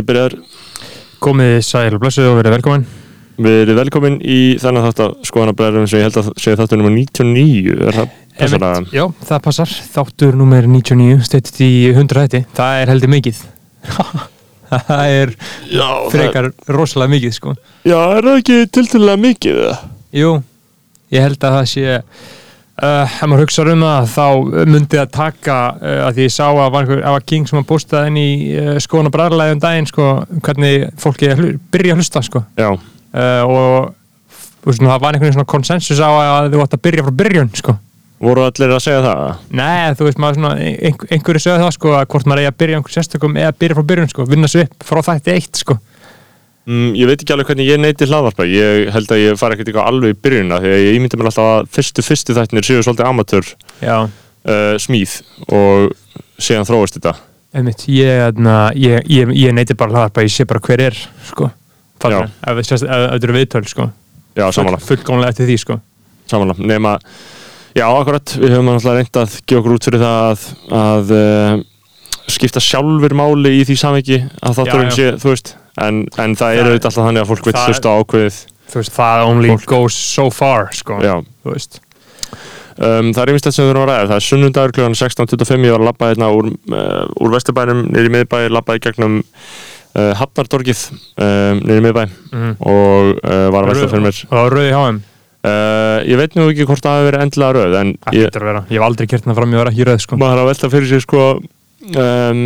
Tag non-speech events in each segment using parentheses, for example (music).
ég byrjar. Komið sæl og blessuð og verið velkomin. Við erum velkomin í þennan þátt að skoðanabræðum sem ég held að segja þáttur nummer 99 er það passar að Já, það passar, þáttur nummer 99 steytist í 100 hætti Það er heldur mikið. (laughs) Það er Já, frekar rosalega mikið sko. Já, er það ekki tiltölulega mikið það? Jú, ég held að það sé uh, ef maður hugsa um það þá myndi að taka uh, að því ég sá að var, einhver, var King sem að bústaði inn í uh, og bræðarlega um daginn sko, hvernig fólki hlu, byrja að hlusta sko og þú veist, það var einhvern svona konsensus á að þú ætti að byrja frá byrjun sko. voru allir að segja það? Nei, þú veist, maður svona, einhver, einhverju sögðu það sko, að hvort maður eigi að byrja einhver sérstökum eða byrja frá byrjun, sko, vinna svo upp frá þætti eitt, sko. Mm, ég veit ekki alveg hvernig ég neyti hlaðvarpa Ég held að ég fari ekkert eitthvað alveg í byrjunna því að ég ímyndi mér alltaf að fyrstu fyrstu þættinir séu svolítið amatör uh, smíð og síðan þróast þetta einmitt, ég, na, ég, ég, ég neyti bara hlaðarpa, ég sé bara hver er, sko. Ef þetta eru viðtöl, sko. Fullkomlega eftir því, sko. samanlega, nema já, akkurat, við höfum alltaf reynd að gefa okkur út fyrir það að, að uh, skipta sjálfur máli í því samviki að þátturinn sé, þú veist en, en það er Það- auðvitað alltaf þannig að fólk vil það- hlusta ákveðið Þú veist, það only Fólk- goes so far, sko. já, Þú veist. um, það er einmitt þetta sem við þurfum að ræða það er sunnundagur kl. 16.25 ég var að labba hérna úr, uh, úr Vesturbænum niður í miðbæ, labbaði gegnum uh, Hafnardorgið um, niður í miðbæ Mm og uh, var að velta fyrir mér Og rauði HM, uh, ég veit nú ekki hvort það hafi verið endilega það ég, að vera. Ég hef aldrei kert hana fram, ég var ekki rauð, sko. maður er að velta fyrir sig sko um,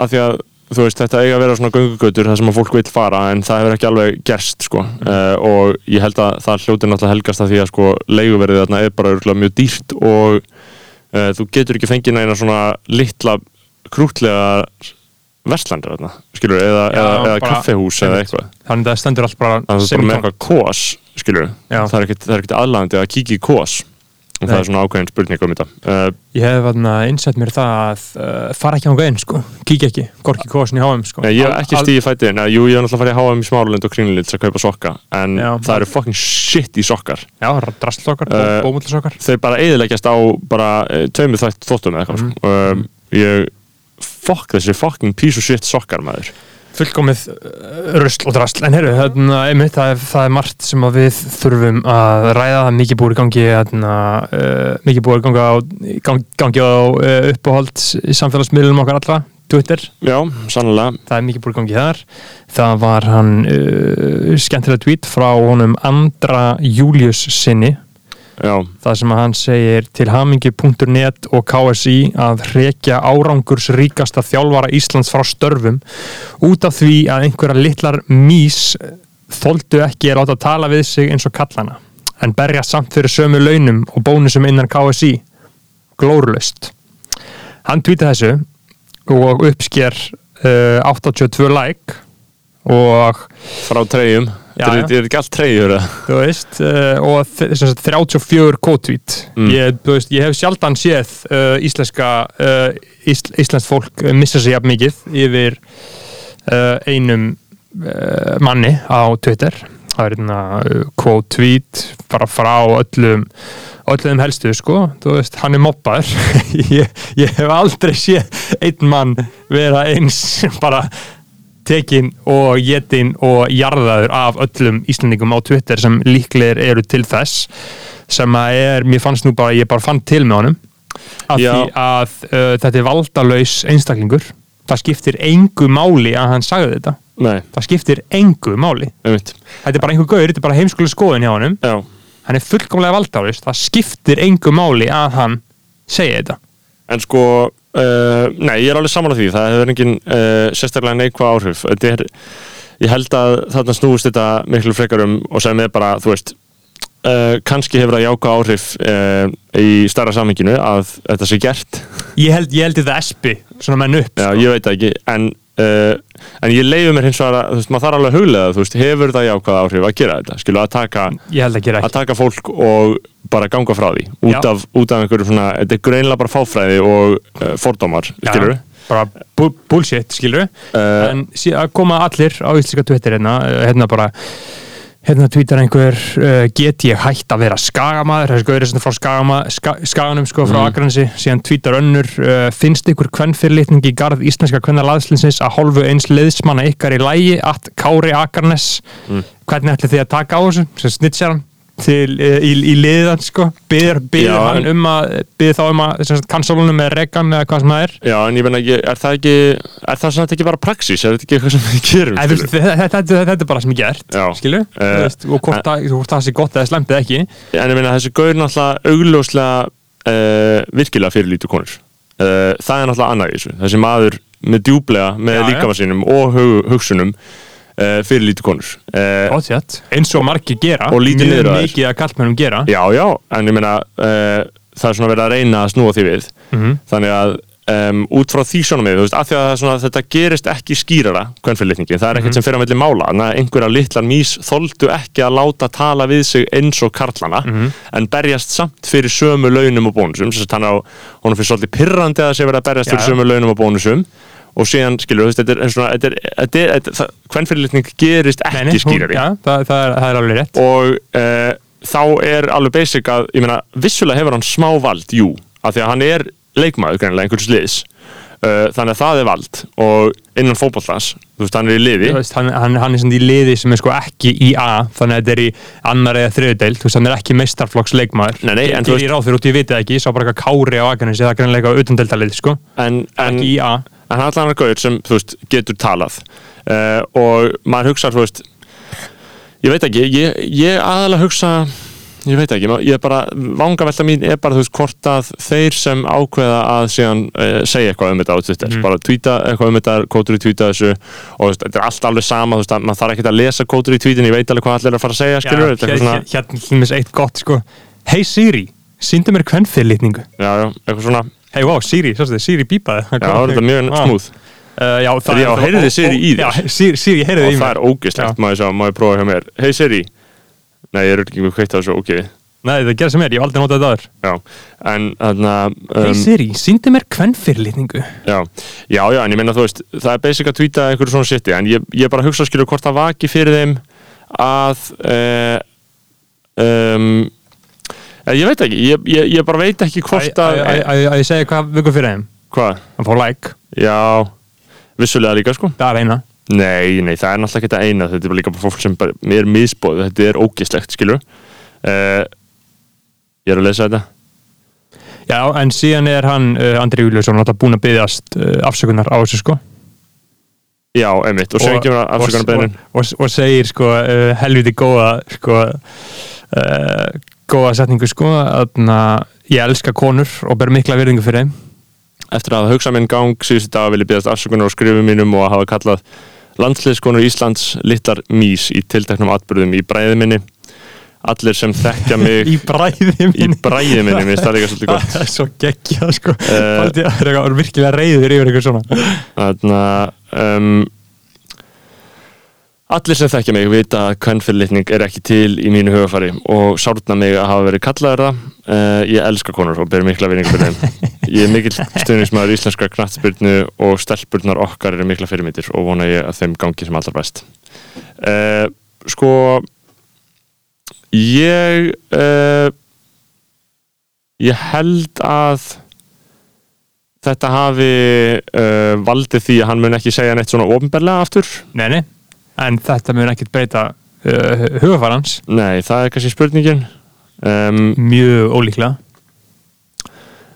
að því að þú veist þetta eiga að vera svona göngugötur þar sem að fólk vil fara en það hefur ekki alveg gerst sko. Uh, og ég held að það hljóti náttúrulega helgast að því að sko leiguverðið þarna er bara örugglega mjög dýrt og uh, þú getur ekki fengið neina svona litla krútlega verslandir þarna skilur eða, Já, eða, eða kaffehús eða eitthvað. Þannig að það stendur allt bara bara með eitthvað kós skilur Já. það er ekkert, það er ekkert aðlandi að kíkja í kós og það er svona ákveðin spurning um þetta uh, Ég hef einsett mér það að uh, fara ekki ánga inn, sko. Kíkja ekki, gorki kósin í HM, sko. Nei, ég hef ekki Al- stíði fætið, Nei, jú, ég hef náttúrulega farið háa um í smálund og krínulít að kaupa sokka, en Já. það eru fucking shit í sokkar. Já, drastlokkar, Uh, bómullsokkar. Þeir bara eðileggjast á bara uh, tveimur þætt þóttum eða eitthvað, sko. Um, ég, fuck þessi fucking piece of shit sokkar, maður. Fullkomið uh, rusl og drasl. En herru, þarna, einmitt, það er, það er margt sem við þurfum að ræða. Það er mikið búið gangi, þarna, uh, mikið búið gangi á, gang, gangi á uh, uppáhald í samfélagsmiðlum okkar allra, Twitter. Já, sannlega. Það er mikið búið gangi þar. Það var hann uh, skemmtilega tweet frá honum Andra Július sinni það sem að hann segir til hamingi.net og KSI að rekja árangurs ríkasta þjálfara Íslands frá störfum út af því að einhverja litlar mís þóldu ekki að láta tala við sig eins og kallana en berja samt fyrir sömu launum og bónusum innan KSI glórulust hann tweetið þessu og uppsker uh, 82 like og frá treyjum. Þetta er- er ekki allt treyjur, þú veist, uh, og þ- sem sagt 34 kótvít Mm. ég, ég hef sjaldan séð uh, íslenska uh, ísl, íslensk fólk missa sig jafn mikið yfir einum manni á Twitter. Það er hérna kótvít bara frá öllum öllum helstu sko, þú veist, hann er mobbaður. (laughs) Ég, ég hef aldrei séð einn mann vera eins (laughs) bara tekin og getin og jarðaður af öllum Íslandingum á Twitter sem líklegir eru til þess sem að er, mér fannst nú bara, ég bara fann til með honum. Því að uh, þetta er valdalaus einstaklingur. Það skiptir engu máli að hann sagði þetta. Nei, það skiptir engu máli. Einmitt. þetta er bara einhver gaur, þetta er bara heimskulega skoðun hjá honum. Já, hann er fullkomlega valdalaus, það skiptir engu máli að hann segi þetta. En sko, uh, nei, ég er alveg saman á því. Það hefur engin uh, sérstaklega neikvað áhrif. Þetta er, ég held að þarna snúist þetta miklu frekar um og sem er bara, þú veist, uh, kannski hefur það jáka áhrif í starra samhenginu að þetta sé gert. ég held, ég held þetta espi, svona menn upp Já, ég veit það ekki, en, uh, en ég leiði mér hins vegar að, þú veist, maður þarf alveg að huglega, þú veist, hefur það jákvæða áhrif að gera þetta, skilu, að taka, að gera að taka fólk og bara ganga frá því, út Já. af, út af einhverju svona, þetta er greinlega bara fáfræði og uh, fordómar, skilur bara bu bullshit, skilur Uh, en sí- að koma allir á íslenska Twitter hérna, hérna bara Hérna tvítar einhver, uh, get ég hægt að vera skagamaður, þessi gaurið sem frá skagama, ska, skaganum sko frá Mm. Akranesi, síðan tvítar önnur, uh, finnst ykkur kvennfyrirlitning í garð íslenska kvennalaðslinsins að hálfu eins liðsmanna ykkar í lægi að Kári Akarnes, Mm. hvernig ætli þið að taka á þessu, sem snitsjar hann til, uh, í, í liðan sko, byður, hann um að, byður þá um að, kansalunum með regan eða hvað sem það er. Já, en ég meina, ég- er það ekki er það svona ekki bara praxís, er þetta ekki eitthvað sem við gerum Æ, veist, Þetta þetta- er bara sem ég gert, Já. skilju, Eh, og hvort hvort það sé gott eða slemt eða ekki. En ég meina, þessi gaur náttúrulega augljóslega uh, virkilega fyrir lítu konur. Uh, það er náttúrulega annað í þessu. Þessi maður með djúblega með sínum og hug, hugsunum uh, fyrir lítu konur. Uh, eins og margir gera Og lítið mjög mikið að kallmennum gera. Já, já, en ég meina uh, það er svona verið að reyna að snúa því við. Mhm. þannig að um, út frá því svona með, veist, af því að er svona, þetta gerist ekki skýrara kvennfyrirlitningin, það er ekkert Mhm. sem fyrir að melli mála, þannig að einhverja litlar mís þoldu ekki að láta tala við sig eins og karlana, Mhm. en berjast samt fyrir sömu launum og bónusum. Þess að honum finnst svolítið pirrandi að það sé verið að berjast Já, fyrir sömu launum og bónusum og síðan, skilur, þetta er svona, er, er, það, kvennfyrirlitning gerist ekki Nei, nei, hún- skýrari Já, það, það, er, það er alveg rétt. Og uh, þá er alveg basic að, ég meina, vissulega hefur hann smá vald, jú, af því að hann er leikmaður greinilega einhvers liðs. Uh, þannig að það er vald. Og innan fótballtans, þú veist, hann er í liði. Veist, hann, hann, hann er svona í liði sem er sko ekki í A þannig að þetta er í annar eða þriðudeild þú veist, hann er ekki meistarflokks leikmaður. Nei, nei, en þú veist- veist ráð fyrir út, ég veit það ekki, ég sá bara eitthvað kári á Akarnesi, það er greinlega utandeildalið, sko. En, en, ekki í A en hann er allan að gauður sem, veist, getur talað. Uh, og maður hugsa, veist ég veit ekki, ég, ég aðalega hugsa ég veit ekki, ég er bara vangavelta mín er bara, þú veist, hvort að þeir sem ákveða að síðan uh, segja eitthvað um þetta á Twitter, Mhm. bara tweeta eitthvað um þetta kótur í tweeta þessu og veist, þetta er allt alveg sama, þú veist, að maður þarf ekki að lesa kótur í tweetin, ég veit alveg hvað allir er að fara að segja, skilur, þetta er hér- hér- hérna dæmis eitt gott, sko. Hey Siri, síndu mér kvennfyrirlitningu já, já, eitthvað svona, Hey, wow, Siri, svo þetta, Siri bípaði já, þetta er mjög Ah. smúð já, það er- heyrði Siri í þér? Já, Siri, Siri heyrði og í það mér. er má ég sjá, má ég prófa hjá mér? Hei Siri, nei, ég er ekki með kveitt á þessu, ok, Nei, það gerði sem er, ég hef aldrei notað þetta aður já, en þarna um, Siri, síndu mér kvennfyrirlitningu. Já, já, já, en ég meina þú veist það er basic að tweeta einhverju svona shiti en ég, ég bara hugsa skilur hvort það vaki fyrir þeim að uh, um, eh, ég veit ekki ég, ég, ég bara veit ekki hvort að Að ég segja hvað vöku fyrir þeim. Hvað, Hann fór like, já vissulega líka sko. Það er eina. Nei, nei, það er náttúrulega ekki þetta eina. Þetta er bara líka bara fólk sem bara, mér er misbóð þetta er ógislegt, skilur uh, ég er að lesa þetta. Já, en síðan er hann, uh, Andri Júliusson náttúrulega búin að byggðast uh, afsökunar á þessu sko já, einmitt, og svo ekki verið afsökunarbeinin og, og, og segir sko uh, helviti góða sko uh, góða setningu sko að ég elska konur og ber mikla virðingu fyrir þeim. Eftir að hafa hugsað minn gang síðustu dag vil ég beðast afsökunar á skrifum mínum og að hafa kallað landsliðskonur Íslands litlar mís í tilteknum atbyrðum í bræði minni. Allir sem þekkja (laughs) mig í bræði í minni? bræði minni, minnst það líka svolítið gott. (laughs) það er svo geggjað sko. Eh, það er eitthvað virkilega reyður yfir eitthvað svona. Þannig að um, allir sem þekkja mig vita að kvennfyrirlitning er ekki til í mínu hugafari og sárna mig að hafa verið kallaður það. Uh, ég elska konur og ber mikla vinningu fyrir þeim. (laughs) Ég er mikill stuðningsmaður íslenska knattspyrnu og stelpurnar okkar eru mikla fyrirmyndir og vona ég að þeim gangi sem allra best. Uh, sko, ég, uh, ég held að þetta hafi uh, valdið því að hann mun ekki segja neitt svona ofinberlega aftur. nei, nei, en þetta mun ekkit breyta uh, hugafarans Nei, það er kannski spurningin. Um, mjög ólíklega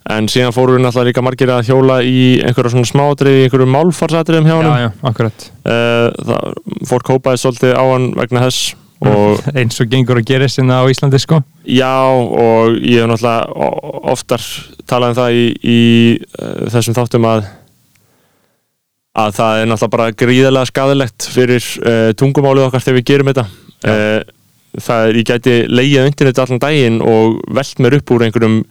en síðan fóru náttúrulega líka margir að hjóla í einhverja svona smádrið, í einhverju málfarsatriðum hjá já, hann. já, akkurat Uh, fólk hópaði svolítið á hann vegna þess (laughs) eins og gengur að gerist hérna á Íslandi sko. Já, og ég hef náttúrulega oftar talað um það í, í uh, þessum þáttum að að það er náttúrulega bara gríðarlega skadilegt fyrir uh, tungumálið okkar þegar við gerum þetta. Uh, það er, ég gæti leiðið internet allan daginn og velt mér upp úr einhverjum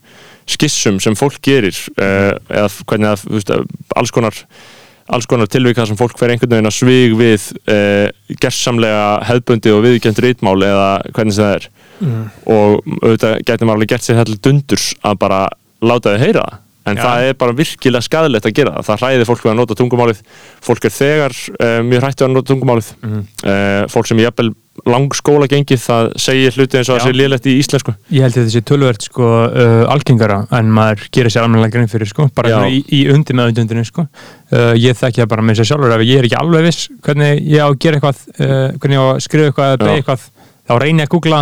skissum sem fólk gerir eða hvernig að, þú veist, alls konar alls konar tilvík þar sem fólk fer einhvern veginn að svig við uh, gersamlega hefðbundi og viðkjönd rítmál eða hvernig það er mm. og auðvitað gæti maður alveg gert sér þetta dundurs að bara láta þau heyra en Já. það er bara virkilega skadilegt að gera það það hræðir fólk við að nota tungumálið fólk er þegar uh, mjög hrættu að nota tungumálið Mm. uh, fólk sem jafnvel lang skóla gengið það segir hluti eins og það sé lélegt í íslensku. Ég held að þessi tölvert sko uh, algengara en maður gerir sér almennilega grein fyrir sko bara í, í undir meðundundinu sko. Uh, ég þekki það bara með sér sjálfur ef ég er ekki alveg viss hvernig ég á að gera eitthvað uh, hvernig ég á að skrifa eitthvað eða beigja eitthvað þá reyni ég að googla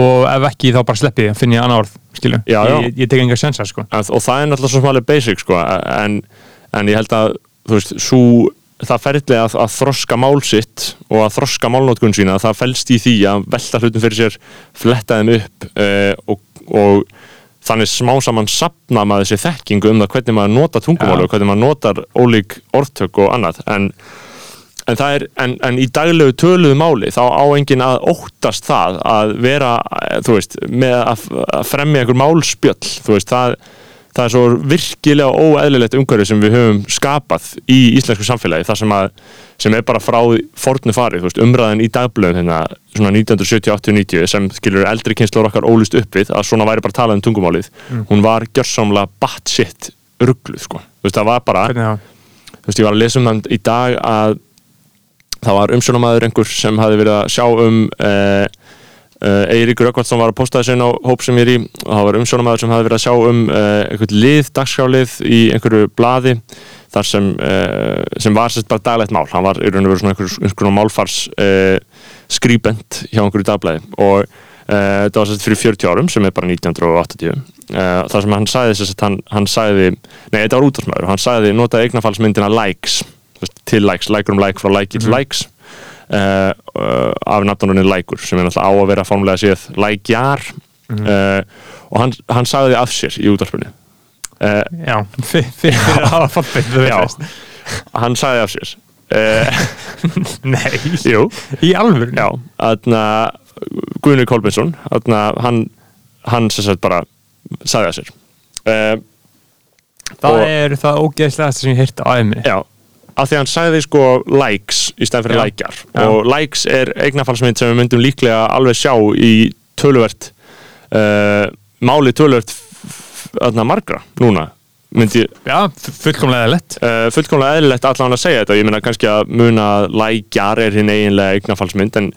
og ef ekki þá bara sleppi ég, finn ég annað orð skilju, ég, ég tek enga sensa sko. En- og það er náttúrulega svo smálega basic sko, en, en ég held að þú veist, svo, það ferli að, að þroska mál sitt og að þroska málnótkun sína, það felst í því að velta hlutum fyrir sér, fletta þeim upp uh, og, og þannig smá saman sapna maður þessi þekkingu um það hvernig maður nota tungumálu Já. og hvernig maður notar ólík orðtök og annað en En, er, en, en í daglegu töluðu máli þá á enginn að óttast það að vera, eh, þú veist, með að, að fremja einhver málspjöll, þú veist, það, það er svo virkilega óeðlilegt umhverfi sem við höfum skapað í íslensku samfélagi, það sem, að, sem er bara frá fornu farið, veist, umræðin í dagblöðum hérna, svona 1970-80-90 sem skilur eldri kynnslór okkar ólust upp við að svona væri bara talað um tungumálið, hún var gjörsamlega batshit ruggluð, sko, þú veist, það var bara þú veist, ég var að lesa um það í dag að það var umsjónamaður einhver sem hafi verið að sjá um uh, uh, Eiríkur Rökkvaldsson var að posta þessu inn á hóp sem ég er í. Og það var umsjónamaður sem hafi verið að sjá um uh, einhvern lið, dagskjálið í einhverju blaði þar sem, uh, sem var sérst bara daglegt mál. Hann var í raun og veru svona einhverjum einhver málfars skrýbent hjá einhverju dagblæði og þetta var sérst fyrir 40 árum sem er bara 1980 uh, þar sem hann sagði sérst hann, hann sagði, nei þetta var útvarsmaður hann sagði notaði eignafallsmyndina likes til likes, like um like frá like til likes uh, af nafnunni lækur sem er náttúrulega á að vera formulega séð lækjar. Uh, og hann, hann sagði af sér í útvarpunni uh, já, fyrir, að hafa þú já, hann sagði af sér. (laughs) Nei, jú, í alvöru já aðna, Guðni Kolbensson aðna, hann, hann sem sagt bara sagði af sér. Það og- er það ógeðslegast sem ég heyrti á æmi Já, af því að hann sagði sko likes í stæðan fyrir lækjar. Og likes er eignafallsmynd sem við myndum líklega alveg sjá í töluvert uh, máli töluvert aðna margra núna myndi já, fu- fullkomlega lett uh, fullkomlega eðlilegt allan að segja þetta. Ég meina kannski að muna lækjar er hinn eiginlega eignafallsmynd en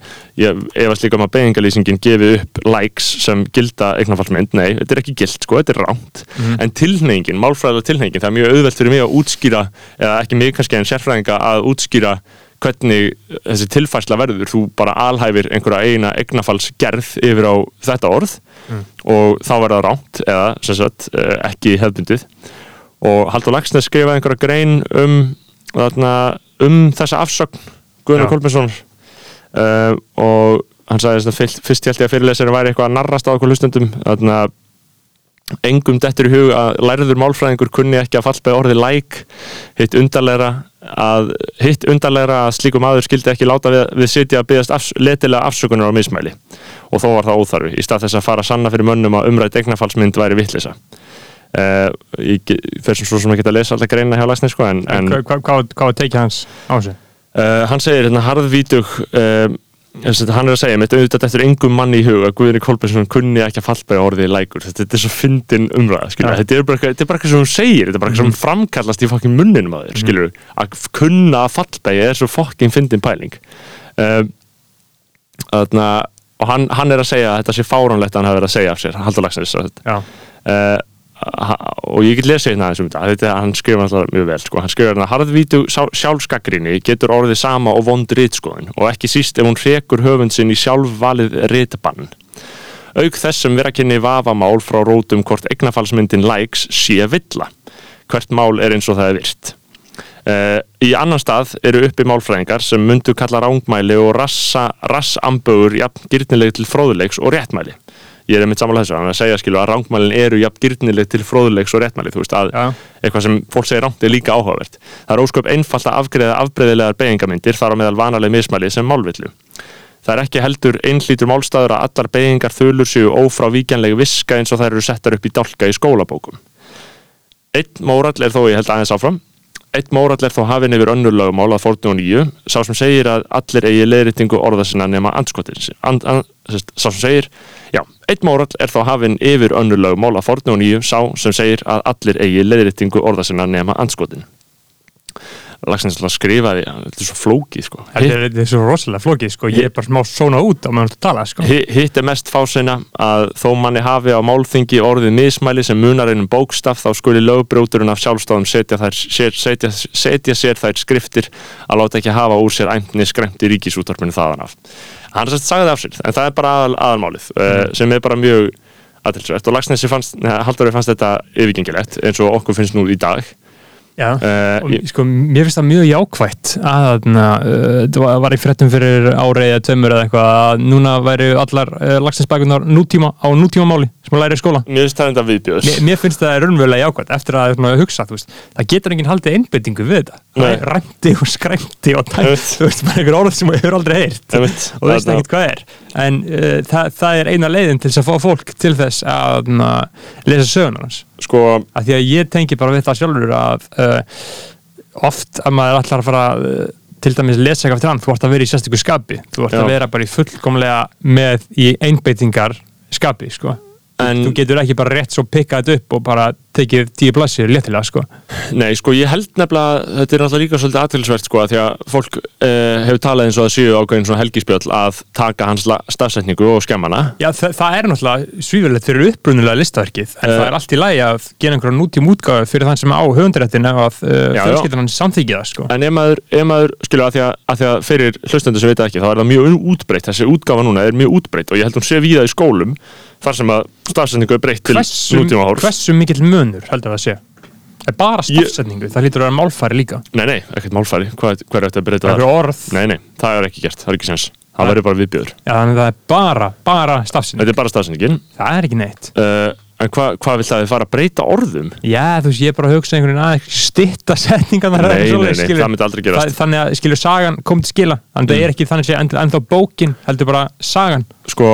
ég efast líka um að beðingalýsingin gefi upp likes sem gilda eignafallsmynd nei, þetta er ekki gild sko, þetta er ránt en tilhneyingin, málfræðilega tilhneyingin það er mjög auðvelt fyrir mig að útskýra eða ekki mig kannski en sérfræðinga að útskýra hvernig þessi tilfærsla verður. Þú bara alhæfir einhverja eina eignafallsgerð yfir á þetta orð og þá verður það ránt eða sagt, eh, ekki hefðbundið og Haldur Lagsnes skrifaði einhverja grein um, um þessa afsögn Guðnar Já. Kolbjörnsson uh, og hann sagði að fyrst, held ég að fyrirlesari væri eitthvað að narrast á okkur hlustendum. Þarna engum dettur í hug að lærður málfræðingur kunni ekki að fallbeða orði læk hitt undarlegra að hitt undarlegra að slíkum aður skildi ekki láta við, við sitja að byggast afs, letilega afsökunar á mismæli. Og þó var það óþarfi í stað þess að fara að sanna fyrir mönnum að umrætt eignafallsmynd væri vittlisa ég fer sem svo sem ekki að lesa alltaf greina hjá Læsni sko en, en Hva- hva- hvað hvað var tekið hans á þessu? Uh, hann segir hérna harðvítug Þess, hann er að segja, mitt auðvitað eftir engum manni í hug að Guðni Kolbjörnsson kunni ekki að fallbæða orðið lækur, þetta, þetta er svo fyndin umræða skilur, Ja. þetta er bara eitthvað sem hún segir, þetta er bara eitthvað sem framkallast í fokkin munninum að þér, skilur, að kunna að fallbæða er svo fokkin fyndin pæling. Uh, þarna, og hann, hann er að segja að þetta sé fáránlegt að hann hafi verið að segja af sér, já, uh, og ég get lesið hérna aðeins um þetta. Þetta, hann skrifa alltaf mjög vel sko. hann skrifa hérna, harðvítu sjálfskakrinni getur orðið sama og vond rítskoðun og ekki síst ef hún rekur höfund sinn í sjálfvalið rítabann auk þess sem vera kynni vafamál frá rótum hvort eignafallsmyndin likes sé villa. Hvert mál er eins og það er virt. Uh, í annan stað eru uppi málfræðingar sem myndu kalla rángmæli og rassa, rassambögur jafn gyrnileg til fróðuleiks og réttmæli ég er einmitt samanlega þessu, hann er að segja skilu að rángmælin eru jafn gyrnileg til fróðuleiks og réttmæli þú veist að Já. eitthvað sem fólk segir rámt er líka áhugavert það er ósköp einfalt að afgreða afbreyðilegar beigingamindir þar á meðal vanaleg mismæli sem málvillu Það er ekki heldur einhlítur málstæður að allar beigingar þulur séu ófrávíkjanleg viska eins og þær eru settar upp í dálka í skólabókum. Einn mórall er þó, ég held aðeins áfram, einn mórall er þó hafinn yfir önnur lögumál að fórnu og nýju, sá sem segir að allir eigi leiðréttingu orða sinna nema anskotin. And, and, sá sem segir, já, einn mórall er þó hafinn yfir önnur lögumál að fórnu og nýju, sá sem segir að allir eigi leiðréttingu orða sinna nema anskotin. Lagsnes alltaf skrifaði, þetta er svo flókið sko. Þetta er, svo rosalega flókið, sko, ég er bara smá svona út á meðan þú tala, sko. Hi- Hitt er mest fásinna að þó manni hafi á málþingi orðið mismæli sem munar einum bókstaf þá skuli lögbrjóturinn af sjálfstáðum setja, sér, setja, setja sér þær skriftir að láta ekki hafa úr sér æmni skremt í ríkisútvarpinu þaðan af. Hann sérst sagði af sér, en það er bara aðal, aðalmálið mm. sem er bara mjög aðtilsvært og Lagsnesi fannst, Halldóri fannst þetta yfirgengilegt eins og okkur finnst nú í dag Já, Eh, og ég- sko, mér finnst það mjög jákvætt að uh, það var- var í fréttum fyrir árið eða tveimur eða eitthvað að núna væri allar uh, lagsinsbækunar nútíma, á nútíma máli sem að læra í skóla. Mér finnst það enda viðbjöðs mér, mér finnst það raunverulega jákvætt eftir að svona, hugsa, þú veist, það getur enginn haldið einbendingu við þetta, Nei. það er ræmdi og skræmdi og tæmt, þú veist, maður einhver orð sem maður hefur aldrei heyrt og veist Þarna- ekkert hvað er. En uh, það, það er eina leiðin til þess að fá fólk til þess að lesa sögunar hans Sko, að því að ég tengi bara við það sjálfur að uh, oft að maður ætlar að fara uh, til dæmis lesa eitthvað eftir hann, þú ert að vera í sérstöku skapi þú ert Já. að vera bara í fullkomlega með í einbeitingar skapi sko. En- þú getur ekki bara rétt svo pikkað upp og bara tekið tíu blassir léttilega sko. Nei, sko, ég held nefnilega, þetta er náttúrulega líka svolítið aðtilsvert, sko, því að fólk uh, hefur talað eins og að séu ákveðin svona helgispjöll að taka hans stafsetningu og skemmana. Já, það, það er náttúrulega svífurlegt fyrir uppbrunulega listaverkið en Eh. það er allt í lagi að gera einhverja nútíum útgáðu fyrir þann sem á höfundaréttin ef að uh, fjölskyldan hann samþykja það sko. En ef maður, ef maður skilja, að því að, að því að fyrir hlustendur sem vita ekki, þá er það mjög útbreytt, þessi útgáfa núna er mjög útbreytt og ég held hún sé víða í skólum þar sem að stafsetningu er breytt til nútíma hórs. hversu mikill munur heldur það að sé er bara stafsetningu, það lítur að vera málfæri líka Nei, nei, ekkert málfæri, hvað, hvað er þetta að breyta það? orð Nei, nei, það er ekki gert, það er ekki sens. Það verður bara viðbjöður. Já, þannig að það er bara, bara stafsetning Þetta er bara stafsetningin. það er ekki neitt Uh, en hvað hva vill það þið fara að breyta orðum? já, þú veist, ég er bara að hugsa einhvern veginn að stitta setningan Nei, nei, nei, það myndi aldrei gerast. þannig að skilur sagan kom til skila þannig að það er ekki þannig að ennþá bókin heldur bara sagan sko,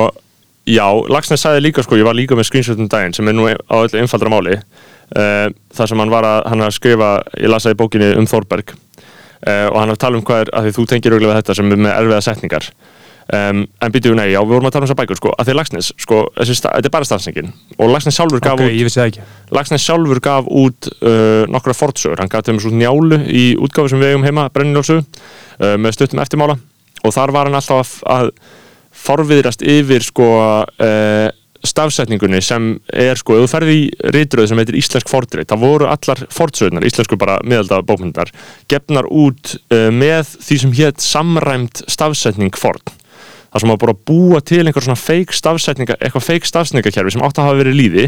já, Lagsnes sagði líka sko, ég var líka með screenshotum daginn sem er nú á öllu einfaldra máli uh, þar sem hann var að, hann að skrifa ég lasaði bókinni um Þórberg uh, og hann var að tala um hvað er, að því þú tengir auðvitað þetta sem er með erfiða setningar. Um, en býtum við nei, já, við vorum að tala um þessar bækur sko, að því Lagsnes, sko, þetta er bara stafsningin og Lagsnes sjálfur gaf ok, út Lagsnes sjálfur gaf út uh, nokkra fortsögur, hann gaf þeim svo njálu í útgáfi sem við eigum heima, Brenniljósu uh, með stuttum eftirmála. Og þar var hann alltaf að, að forviðrast yfir sko uh, stafsetningunni sem er sko, ef þú ferði í ritröð sem heitir Íslensk fordrið, það voru allar fortsögurnar, íslensku bara miðalda bókmyndar gefnar út uh, með því sem hétt samræmt stafsetning forn það sem var bara að búa til einhver svona fake stafsetninga, eitthvað fake stafsetningakerfi sem átt að hafa verið líði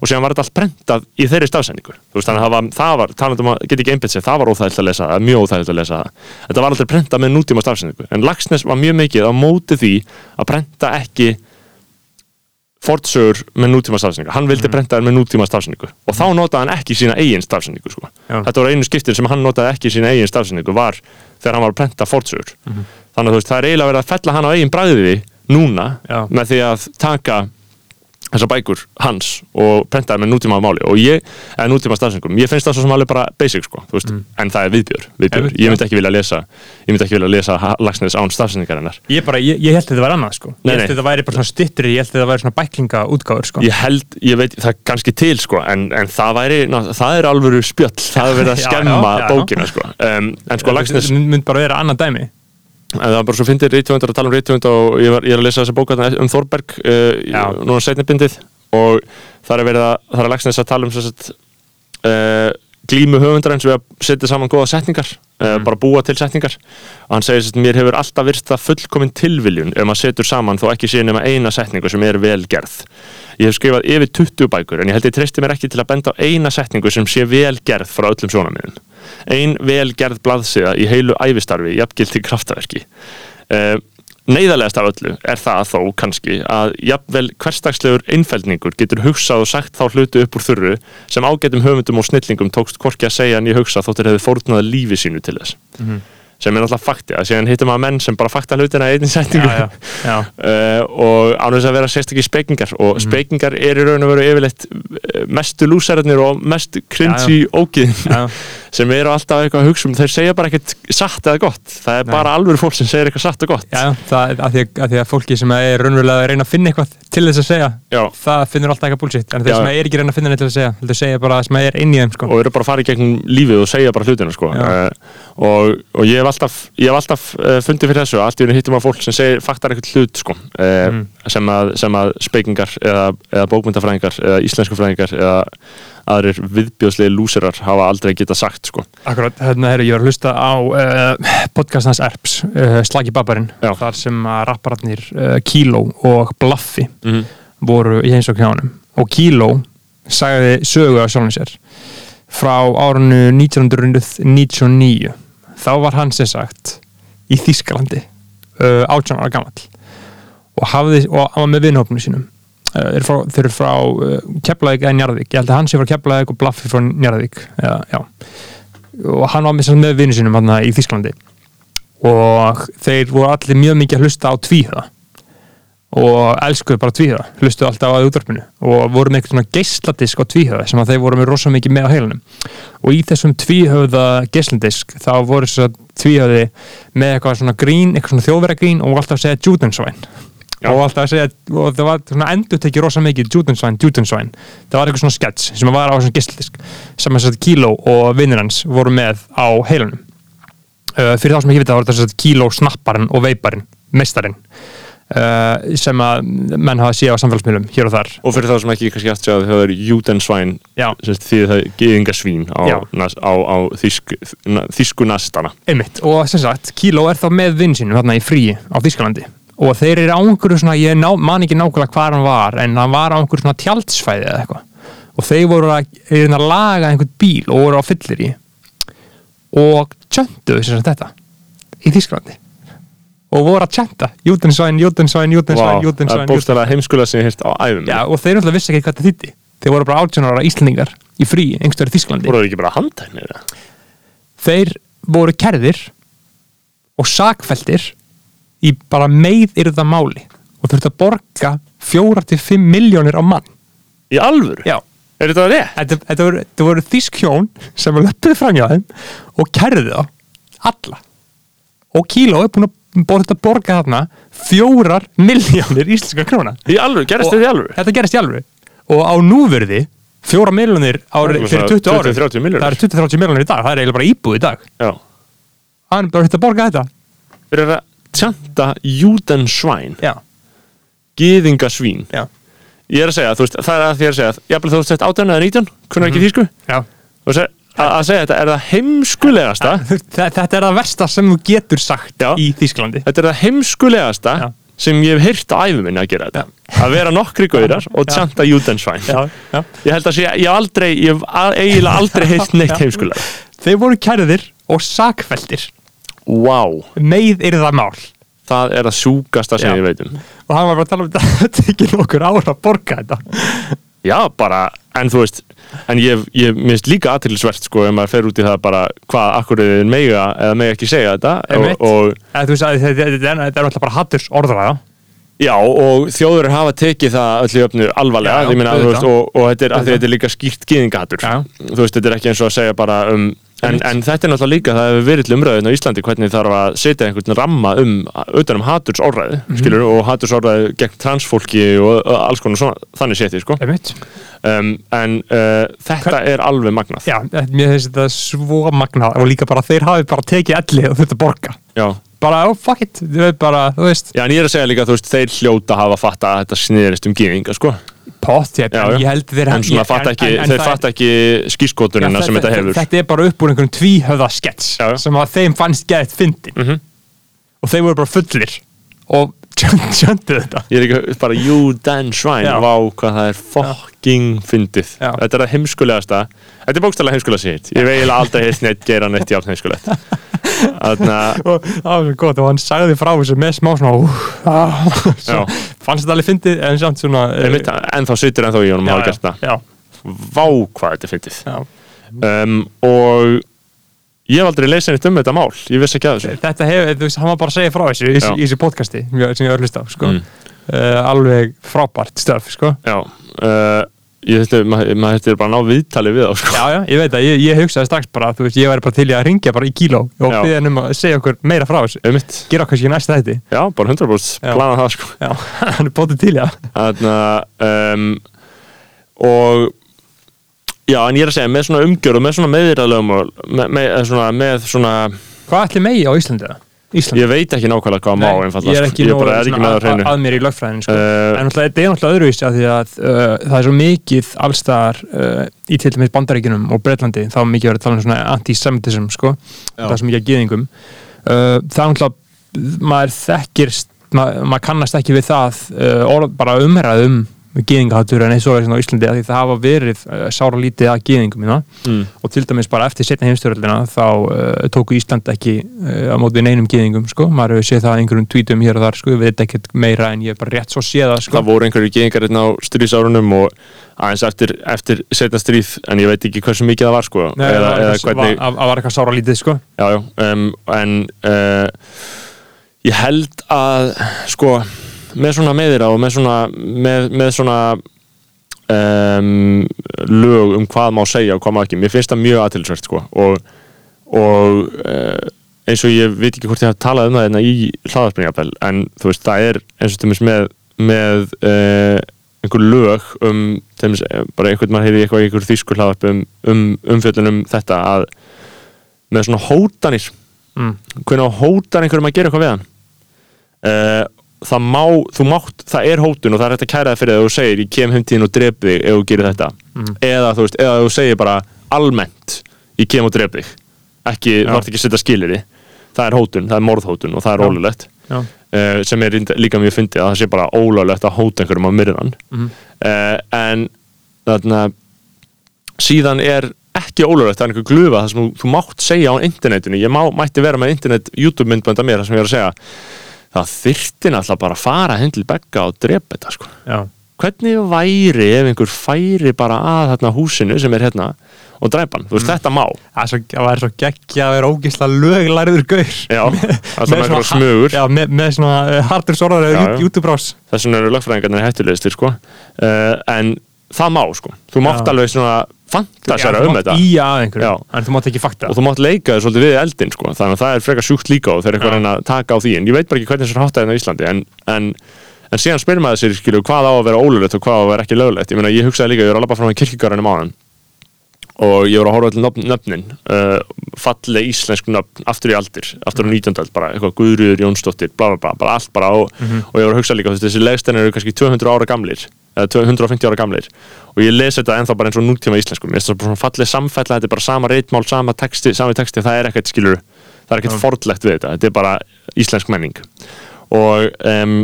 og síðan var þetta allt prentað í þeirri veist þannig að það var, það var talandi um að geta ekki einbætt sér, það var óþægilt að lesa mjög óþægilt að lesa. Þetta var aldrei prentað með nútíma stafsetningu en Lagsnes var mjög mikið á móti því að prenta ekki fortsögur með nútíma stafsendingu hann vildi prenta þær með nútíma stafsendingu og þá notaði hann ekki sína eigin stafsendingu sko. Þetta var einu skiptin sem hann notaði ekki sína eigin stafsendingu var þegar hann var að prenta fortsögur þannig að þú veist, það er eiginlega verið að fella hann á eigin bræði núna Já. með því að taka þessar bækur hans og prenta þær með nútíma máli. Og ég, eða nútíma stafsendingum ég finnst það svo sem alveg bara basic sko, veist, en það er viðbjör, viðbjör. Einmitt, ég myndi ekki vilja lesa ég myndi ekki vilja lesa Lagsnes án stafsendingarinnar ég, bara, ég, ég held að þetta var annað sko. Ég held að þetta væri bara svona styttri, ég held að þetta væri svona bæklinga útgáður sko. Ég held, ég veit, það er kannski til sko, en, en það væri, ná, það er alvöru spjöll, það er verið að (laughs) skemma bókina sko. Um, en sko, Þetta mynd bara vera annað dæmi en það var bara svo fyndir reytvöndar að tala um reytvönd og ég, var, ég er að lesa þessa þarna um Þorberg, uh, Já. núna setnibindið og það er verið að, það er Lagsnes að tala um þess að uh, glímu höfundarins við að setja saman góða setningar uh, bara búa til setningar. Og hann segir að mér hefur alltaf virst það fullkomin tilviljun ef maður setur saman þó ekki sé nema eina setningu sem er vel gerð. Ég hef skrifað yfir 20 bækur en ég held ég treysti mér ekki til að benda á eina setningu sem sé vel gerð frá öllum sjónamiðum ein vel gerð blaðsiða í heilu æfistarfi jafngilt til kraftaverki uh, Neiðarlegast af öllu er það þó kannski að jafnvel hverstagslegur einfældningur getur hugsað og sagt þá hluti upp úr þurru sem ágætum höfundum og snillingum tókst hvorki að segja en ég hugsa þóttir hefði fórnaði lífi sínu til þess sem er náttúrulega fakti að síðan hittum maður menn sem bara fakta hlutina í einnig setningu já, já, já. uh, (laughs) og ánum þess að vera sérstaklega spekingar og Mhm. spekingar er í raun og veru yfirleitt eh, mestu lúsararnir og mest cringy ógiðin Já. (laughs) sem eru alltaf eitthvað að hugsa um þeir segja bara ekkert satt eða gott það er Nei. bara alveg fólk sem segir eitthvað satt og gott Já, það er að því að, því að fólki sem er raunverulega að reyna að finna eitthvað til þess að segja Já. það finnur alltaf eitthvað bullshit en þeir Já. sem er ekki reyna að finna neitt til að segja þeir segja bara það sem er inn í þeim sko. og eru bara að fara í gegnum lífið og segja bara hlutina sko. Uh, og, og ég hef alltaf, ég hef alltaf uh, fundið fyrir þessu allt í henni hittum að fólk sem segir faktar eitthvað hlut sko, uh, Mm. sem, að, sem að speikingar eða, eða bókmyndafræðingar eða íslensku fræðingar eða aðrir viðbjóðslega lúserar hafa aldrei getað sagt sko. Akkurat, hérna herru, ég að hlusta á uh, podcast hans Erps, uh, Slagi Babarinn þar sem að rappararnir uh, Kíló og Blaffi mm voru í heimsókn hjá honum. Og Kíló sagði sögu af sjálfum sér frá árunnu 1999 þá var hann sem sagt í Þískalandi uh, 18 ára gamall og, hafði, og hann var með vinnhópnu sínum þeir eru frá, þeir eru frá Keflavík eða Njarðvík, ég held að hann sé frá Keflavík og Blaffi frá Njarðvík. Já, og hann var með, með vinnu sínum í Þískalandi og þeir voru allir mjög mikið að hlusta á tvíhöða. Og elskuðu bara tvíhöða. Hlustuðu alltaf á útvarpinu. Og voru með eitthvað svona geisladisk á tvíhöða sem að þeir voru með rosa mikið með á heilanum. Og í þessum tvíhöða geisladisk þá voru þess að tvíhöði með eitthvað svona grín, eitthvað svona þjóðverða grín og alltaf segja Júdensvæn Já. og alltaf að segja, og það var svona endur tekið rosa mikið Júdensvæn, Júdensvæn það var eitthvað svona skets sem var á svona geisladisk sem að kíló og vinnir hans voru með á heilanum. Uh, fyrir þá sem ekki vita þá var þetta kíló snapparinn og veiparinn, meistarinn uh, sem að menn hafa séð á samfélagsmiðlum hér og þar. Og fyrir þá sem ekki kannski aftur að það er júdensvæn Já. því það er geðingasvín á, á, á þýsk, na, þýsku nastana. Einmitt, og sem sagt, kíló er þá með vinn sínum þarna í fríi á Þískalandi og þeir eru á einhverju svona, ég ná, man ekki nákvæmlega hvað hann var, en hann var á einhverju svona tjaldsfæði eða eitthvað. Og þeir voru að, að laga einhvern bíl og voru á fyllir í og tjönduðu sem sagt þetta í Þískalandi og voru að tjönda, Júdensvæn, Júdensvæn, Júdensvæn, það er bókstæðlega heimskulega sem ég heirt á æfum Já, og þeir náttúrulega vissi ekki hvað þetta þýtti þeir voru bara 18 ára Íslandingar í frí einhverjum í Þísklandi voru það ekki bara handtæknir þeir voru kerðir og sakfæltir í bara meið yrða máli og þurftu að borga 4-5 miljónir á mann. Í alvöru? Já, er þetta rétt? þetta, þetta, voru, þetta voru þýsk hjón sem var löppuð framjá þeim og kerði þá alla. Og kíló er búin að búin að borga þarna fjórar miljónir íslenska króna. Í alvöru, gerist þetta í alvöru? Þetta gerist í alvöru. Og á núverði fjóra miljónir ári Það er fyrir svona 20 ári 20-30 milljónir. það er 20-30 miljónir í dag, það er eiginlega bara íbúð í dag. Já. Hann er bara að borga þetta. Fyrir að tjanta júdensvæn já, geðingasvín já, ég er að segja, þú veist, það er að því að segja jafnvel þú þetta 18 eða 19, kunnar ekki já. og seg, að, segja þetta er það heimskulegasta? Þe- þetta er það versta sem þú getur sagt Já. í Þísklandi þetta er það heimskulegasta Já. sem ég hef heyrt á æfum minni að gera þetta. Að vera nokkri gaurar og Já. tjanta júdensvæn já, já. ég held að sé, ég hef aldrei ég hef eiginlega aldrei heyrt neitt Já. heimskulega þeir voru kærðir og sakfæltir wow, meið er það mál. Það er það sjúkasta sem Já. ég veit um. Og hann var bara að tala um þetta (laughs) það tekið nokkur ára að borga þetta. Já, bara, en þú veist en ég, ég minnst líka aðtilsvert sko, ef maður fer út í það bara hvað akkur er mega eða mega ekki segja þetta. Og, og Eða, þú veist að þetta þetta- þetta er þetta er alltaf bara hatturs orðræða Já, og þjóður hafa tekið það öllu jöfnu alvarlega, Já, já, auðvitað. veist, og, og þetta er, þetta er líka skýrt gýðingahatur, Já. þú veist, þetta er ekki eins og að segja bara um, en, en þetta er náttúrulega líka, það hefur verið til umræðin á Íslandi hvernig þarf að setja einhvern ramma um, utan um haturs orðræði, Mhm. skilur, og haturs orðræði gegn transfólki og, alls konar svona, þannig setið, sko, um, en uh, þetta er alveg magnað, Já, mér finnst þetta svo magnað og líka bara þeir hafi bara tekið elli og þetta borga já. Bara, oh fuck it, þú veit bara, þú veist. Já, en ég er að segja líka, þú veist, þeir hljóta hafa fatta að þetta sniðrist um gýðinga, sko, pott, ég, Já, ég held þeir en svona ég- fatta ekki, en- en þeir það fatta ekki skískotunina sem þetta hefur. Þetta er bara upp úr einhverjum tvíhöfða skets sem að þeim fannst gett fyndin. Mhm. og þeir voru bara fullir og (laughs) tjöndu þetta. Ég er ekki bara, Dan Svæn Já. Vá, hvað það er fucking fyndið. Þetta er það heimskulegasta. Þetta er bókstæðlega heimskulega (laughs) það var svo gott og hann sagði frá þessu með smá svona ah, svo, fannst þetta alveg fyndið en samt svona einmitt, En þá situr ennþá í honum að hafa gert það. Vá, hvað þetta fyndið. Um, Og Ég hef aldrei leysið neitt um þetta mál Ég vissi ekki að þessu. Þetta hefur, hann var bara að segja frá þessu í, þessu podcasti sem ég hlusta á sko. Mm. uh, alveg frábært stöf sko. Já uh, ég þetta, maður, maður þetta er bara ná viðtali við þá sko. Já, já, ég veit að ég, ég hugsaði strax bara, þú veist, ég væri bara til að ringja bara í kíló og Já. byggja hann um að segja okkur meira frá þessu. Einmitt. Gera okkar sér næsta þetta. Já, bara 100% Já. plana það sko Já, (laughs) hann er bótið til, já. Þannig að um, og já, en ég er að segja, með svona umgjör og með svona meðýrðalögum og með, með, svona, með svona Hvað ætli megi á Íslandi það? Íslandi? ég veit ekki nákvæmlega hvað má einfallega ég er sko. ekki, ég bara er ekki að, hreinu að mér í lögfræðin sko. Eh, en þetta er náttúrulega öðruvísi að því að uh, það er svo mikið allstaðar uh, í til dæmis bandaríkinum og Breitlandi þá er mikið verið að tala um svona antisemitism sko, það er svo mikið að gýðingum uh, það er náttúrulega maður þekkir maður, maður kannast ekki við það uh, bara umræð um gýðingahátur en eins og er svona á Íslandi að því það hafa verið uh, sára lítið að gýðingum hérna mm, og til dæmis bara eftir setna heimstjórnaldina þá uh, tóku Ísland ekki uh, á móti neinum gyðingum sko, maður hefur séð það einhverjum tweetum hér og þar sko, við veit ekkert meira en ég hef bara rétt svo séð það sko. það voru einhverju geðingar hérna á stríðsárunum og aðeins eftir, eftir setna stríð en ég veit ekki hversu mikið það var sko Nei, eða, eða hvernig var, var, eitthvað sára lítið sko. já, já, um, en uh, ég held að sko með svona meðira og með svona með, með svona um, lög um hvað má segja og hvað má ekki, mér finnst það mjög aðtilsvært sko og, og uh, eins og ég veit ekki hvort ég hef talað um það hérna í hlaðarspringapel en þú veist, það er eins og til með, með uh, einhver lög um til dæmis, eh, bara einhvern mann hefði eitthvað í einhver þýskur hlaðarp um, um umfjöllun um þetta að með svona hótanir. Mm. hvernig hótar einhverjum að gera eitthvað við hann? Uh, það má, þú mátt, það er hótun og það er hægt að kæra það fyrir það þú segir ég kem heimtíðin og drepi þig ef þú gerir þetta. Mm. eða þú veist, eða þú segir bara almennt, ég kem og drepi þig. Ekki, þú ert ekki að setja skiliri það er hótun, það er morðhótun og það er ólulegt uh, sem er líka mjög fyndið að það sé bara ólulegt að hóta einhverjum á myrðan. Mhm. uh, en þarna síðan er ekki ólulegt, er einhver glufa það sem þú, þú mátt segja á internetinu. Ég má, mætti vera með internet YouTube myndbönda mér það sem ég er að segja það þyrfti náttúrulega bara að fara heim til begga og drepa þetta sko. Já. hvernig væri ef einhver færi bara að þarna húsinu sem er hérna og dræpa hann, þú veist þetta má. Það, er svo, geggja að vera ógisla löglæriður gaur. Já, (laughs) Með með svona smugur. Já, með, með svona hardur sorðar já. YouTube-rás. Þess vegna eru lögfræðingarnir hættulegistir sko. Uh, en það má sko. Þú mátt alveg svona fantasera um þetta. í að einhverju, Já. en þú mátt ekki fakta. Og þú mátt leika þér svolítið við eldin sko. þannig að það er frekar sjúkt líka og þeir eitthvað reyna að taka á því. En ég veit bara ekki hvernig þessar háttaðin á Íslandi en, en, en síðan spyrir maður sér skilju, hvað á að vera ólulegt og hvað á að vera ekki lögulegt ég, meina, ég hugsaði líka, ég var að labba fram í kirkjugarðinu máðan og ég voru að horfa til nöfn, nöfnin uh, falleg íslensk nöfn aftur í aldir, aftur á 19. öld bara eitthvað Guðrúður Jónsdóttir, bla bla bla, bara allt bara og, og ég voru að hugsa líka, þessi legsteinir eru kannski 200 ára gamlir eða 250 ára gamlir. Og ég lesi þetta ennþá bara eins og nútíma íslensku. Mér finnst það bara svona falleg samfella, þetta er bara sama reitmál sama texti, sami texti, það er ekkert skilur það er ekkert Já. fordlegt við þetta, þetta er bara íslensk menning. Og um,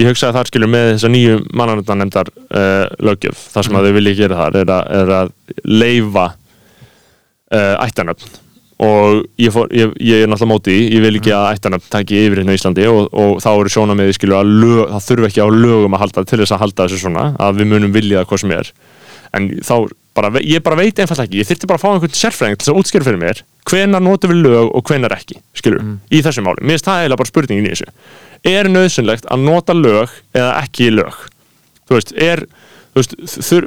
ég hugsaði að það skilur með þessa nýju mannanöndanemdar uh, löggjöf, það sem að þau vilja gera þar er að, er að leifa uh, ættanöfn og ég, fór, ég, ég er náttúrulega móti í, ég vil ekki að ættanöfn taki yfir hérna í Íslandi og, og þá eru sjóna með skilur að lög, það þurfi ekki á lögum að halda til þess að halda þessu svona, að við munum vilja hvað sem er. En þá bara, ég bara veit einfallega ekki, ég þyrfti bara að fá einhvern sérfræðing til þess að útskýra fyrir mér hvenar notum við lög og hvenar ekki skilur, í þessu máli, mér finnst það eiginlega bara spurningin í þessu. Er nöðsynlegt að nota lög eða ekki lög? Þú veist, er þú veist, þur,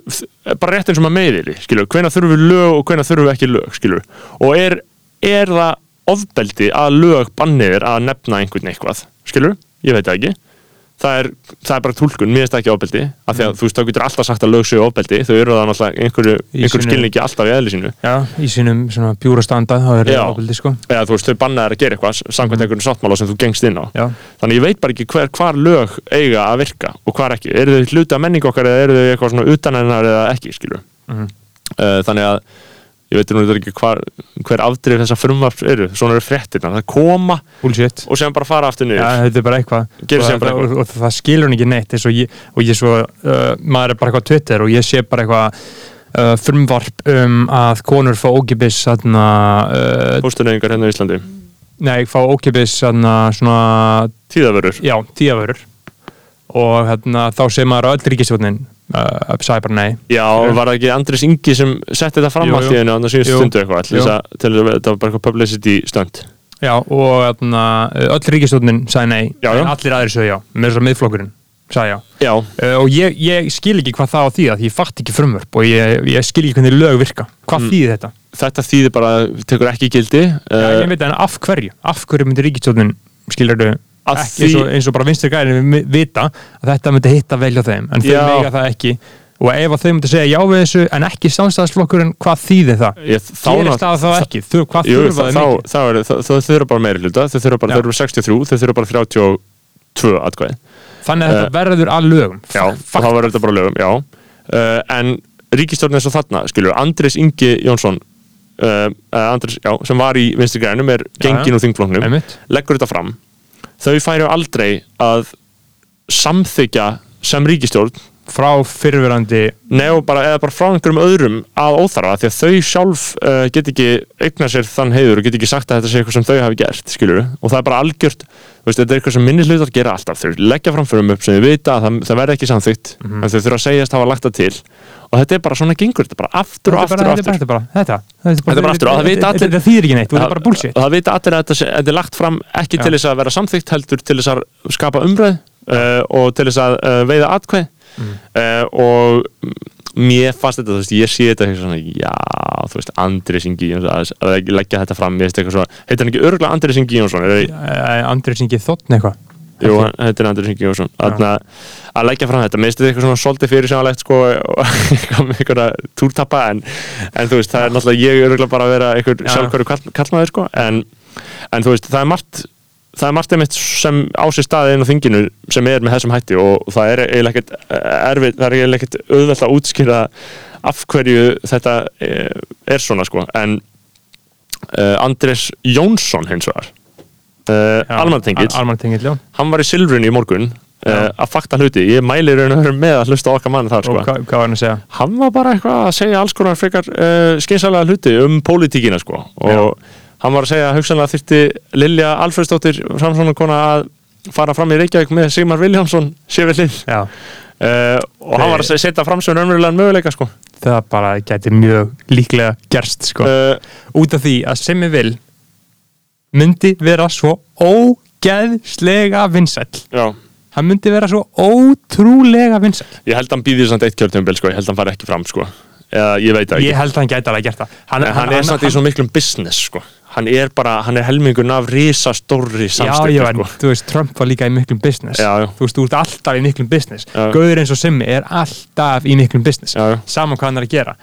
bara rétt eins og maður meðili skilur, hvenær þurfum við lög og hvenær þurfum við ekki lög skilur, og er, er það ofbeldi að lög banniðir að nefna einhvern eitthvað, skilur ég veit það ekki. Það er, það er bara túlkun, mér finnst það ekki ofbeldi. Af því að þú veist, þá getur alltaf sagt að lög séu ofbeldi. Þau eru það náttúrulega einhverju, einhverju skilningi alltaf í eðli sínu. Já, í sínum svona bjúra standa þá er Já. það ábyldi sko. Eða þú veist, þau bannaðir að gera eitthvað samkvæmt einhverjum sáttmála sem þú gengst inn á. Já, þannig ég veit bara ekki hver, hvar lög eiga að virka og hvar ekki, eru þau hluti af menning okkar eða eru þau eitthvað svona utan hennar eða ekki skilur Mhm. uh, að ég veit nú ekki hvar, hver afdrif þessa frumvarp eru, svona eru fréttina það koma bullshit. og sem bara fara aftur niður. Já, þetta er bara eitthvað. Og, bara eitthvað. og, og það skilur hann ekki neitt og ég, og ég svo, uh, maður er bara eitthvað Twitter og ég sé bara eitthvað uh, frumvarp um að konur fá ókipis uh, póstuneyingar hérna í Íslandi. Nei, fá ókipis tíðavörur, og þarna, þá sé maður að öll ríkistjónin uh, sagði bara nei já, var það ekki Andris Ingi sem setti þetta fram allt í henni á það síðust Jú. stundu eitthvað til að, að þetta var bara eitthvað publicity stönd Já, og þarna, öll ríkistjónin sagði nei, Já, já. en allir aðrir sögðu já, með þess að miðflokkurinn sagði já já, uh, og ég, ég skil ekki hvað það á því að ég fatt ekki frumvörp og ég, ég skil ekki hvernig lög virka hvað Mm. þýðir þetta? þetta þýðir bara tekur ekki gildi Já, uh, ég veit en af hverju? Af hverju myndi ríkistjórnin skilur þau Að ekki því- eins, og, bara vinstri gæðin vita að þetta myndi hitta vel hjá þeim en þau mega það ekki og ef þau myndi segja já við þessu en ekki samstæðisflokkurinn hvað þýðir það? ég, þá Gerist það þá ekki? Þau, hvað Jú, þurfa þá, þau þá, mikið? þá er, það, það þurfa bara meiri hluta þau þurfa bara, Já. þau eru 63, þau þurfa bara 32 atkvæði Þannig að Eh, þetta verður að lögum já, Fakt. þá verður þetta bara lögum, já uh, en ríkistjórn eins og þarna, skilur Andris Ingi Jónsson uh, Andris, já, sem var í vinstri grænum er gengin úr þingfloknum, Einmitt. leggur þetta fram þau færu aldrei að samþykja sem ríkistjórn frá fyrirverandi eða bara frá einhverjum öðrum að óþarfa því að þau sjálf uh, get ekki eigna sér þann heiður og get ekki sagt að þetta sé eitthvað sem þau hafi gert, skilur og það er bara algjört, veist, þetta er eitthvað sem minni hlutar gera alltaf, þau leggja fram fyrir um upp sem þau vita að það, það verði ekki samþygt Mhm. en þau þurfa að segjast hafa lagt það til og þetta er bara svona gengur, þetta bara aftur og aftur bara- og aftur. Þetta er bara, þetta Þetta er bara aftur og það vita allir- Þetta þýðir ekki neitt, þetta er bara bullshit. og það vita allir að þetta, er lagt fram ekki til þess að vera samþygt heldur til þess að skapa umræð uh, og til þess að uh, veiða atkvæð Mm. uh, og mér fannst þetta, þú veist, ég sé þetta svona, já, þú veist, Andri Singi að, að legg- leggja þetta fram, ég veist eitthvað svona heitir hann ekki örgulega Andri Singi Jónsson er, Eh, Andri Singi Þotn eitthvað jú, hann heitir Andri Singi Jónsson. Að leggja fram þetta, finnst þetta eitthvað svona svolítið fyrir sjáanlegt, sko, (laughs) eitthvað túrtappa, en, en þú veist, það er náttúrulega, ég er örgulega bara að vera einhver Já. sjálfhverju kall, kallmaður, sko, en en þú veist, það er margt það er margt einmitt sem á sér staði inn á þinginu sem er með þessum hætti og það er eiginlega ekkert erfitt, það er eiginlega ekkert auðvelt að útskýra af hverju þetta eh, er svona sko en uh, Andres Jónsson hins vegar uh, Almantengill, Almantengill, já. Hann var í Silfrunni í morgun uh, Já. að fakta hluti, ég mæli raun og veru með að hlusta okkar mann þar Og sko. hvað, var hann að segja? hann var bara eitthvað að segja alls konar frekar uh, skynsalega hluti um pólitíkina sko. Og hann var að segja að hugsanlega þyrfti Lilja Alfredsdóttir framsvonarkona að fara fram í Reykjavík með Sigmar Viljámsson sé við hlið Já, uh, og hann var að setja fram sem raunverulegan möguleika sko. Það bara gæti mjög líklega gerst sko. út af því að sem ég vil myndi vera svo ógeðslega vinsæll. Já, hann myndi vera svo ótrúlega vinsæll. Ég held að hann býðir samt eitt kjörtjömbil sko, ég held að hann fari ekki fram sko. Eða ég veit það ekki. Ég held að hann gæti alveg gert það. Hann, en hann, er samt í svo miklum business sko. Hann er bara, hann er helmingun af risastóri samstökk sko. þú veist, Trump var líka í miklum business. Já, já. Þú veist, þú ert alltaf í miklum business. Gauður eins og Simmi er alltaf í miklum business. Já, já. Saman hvað hann er að gera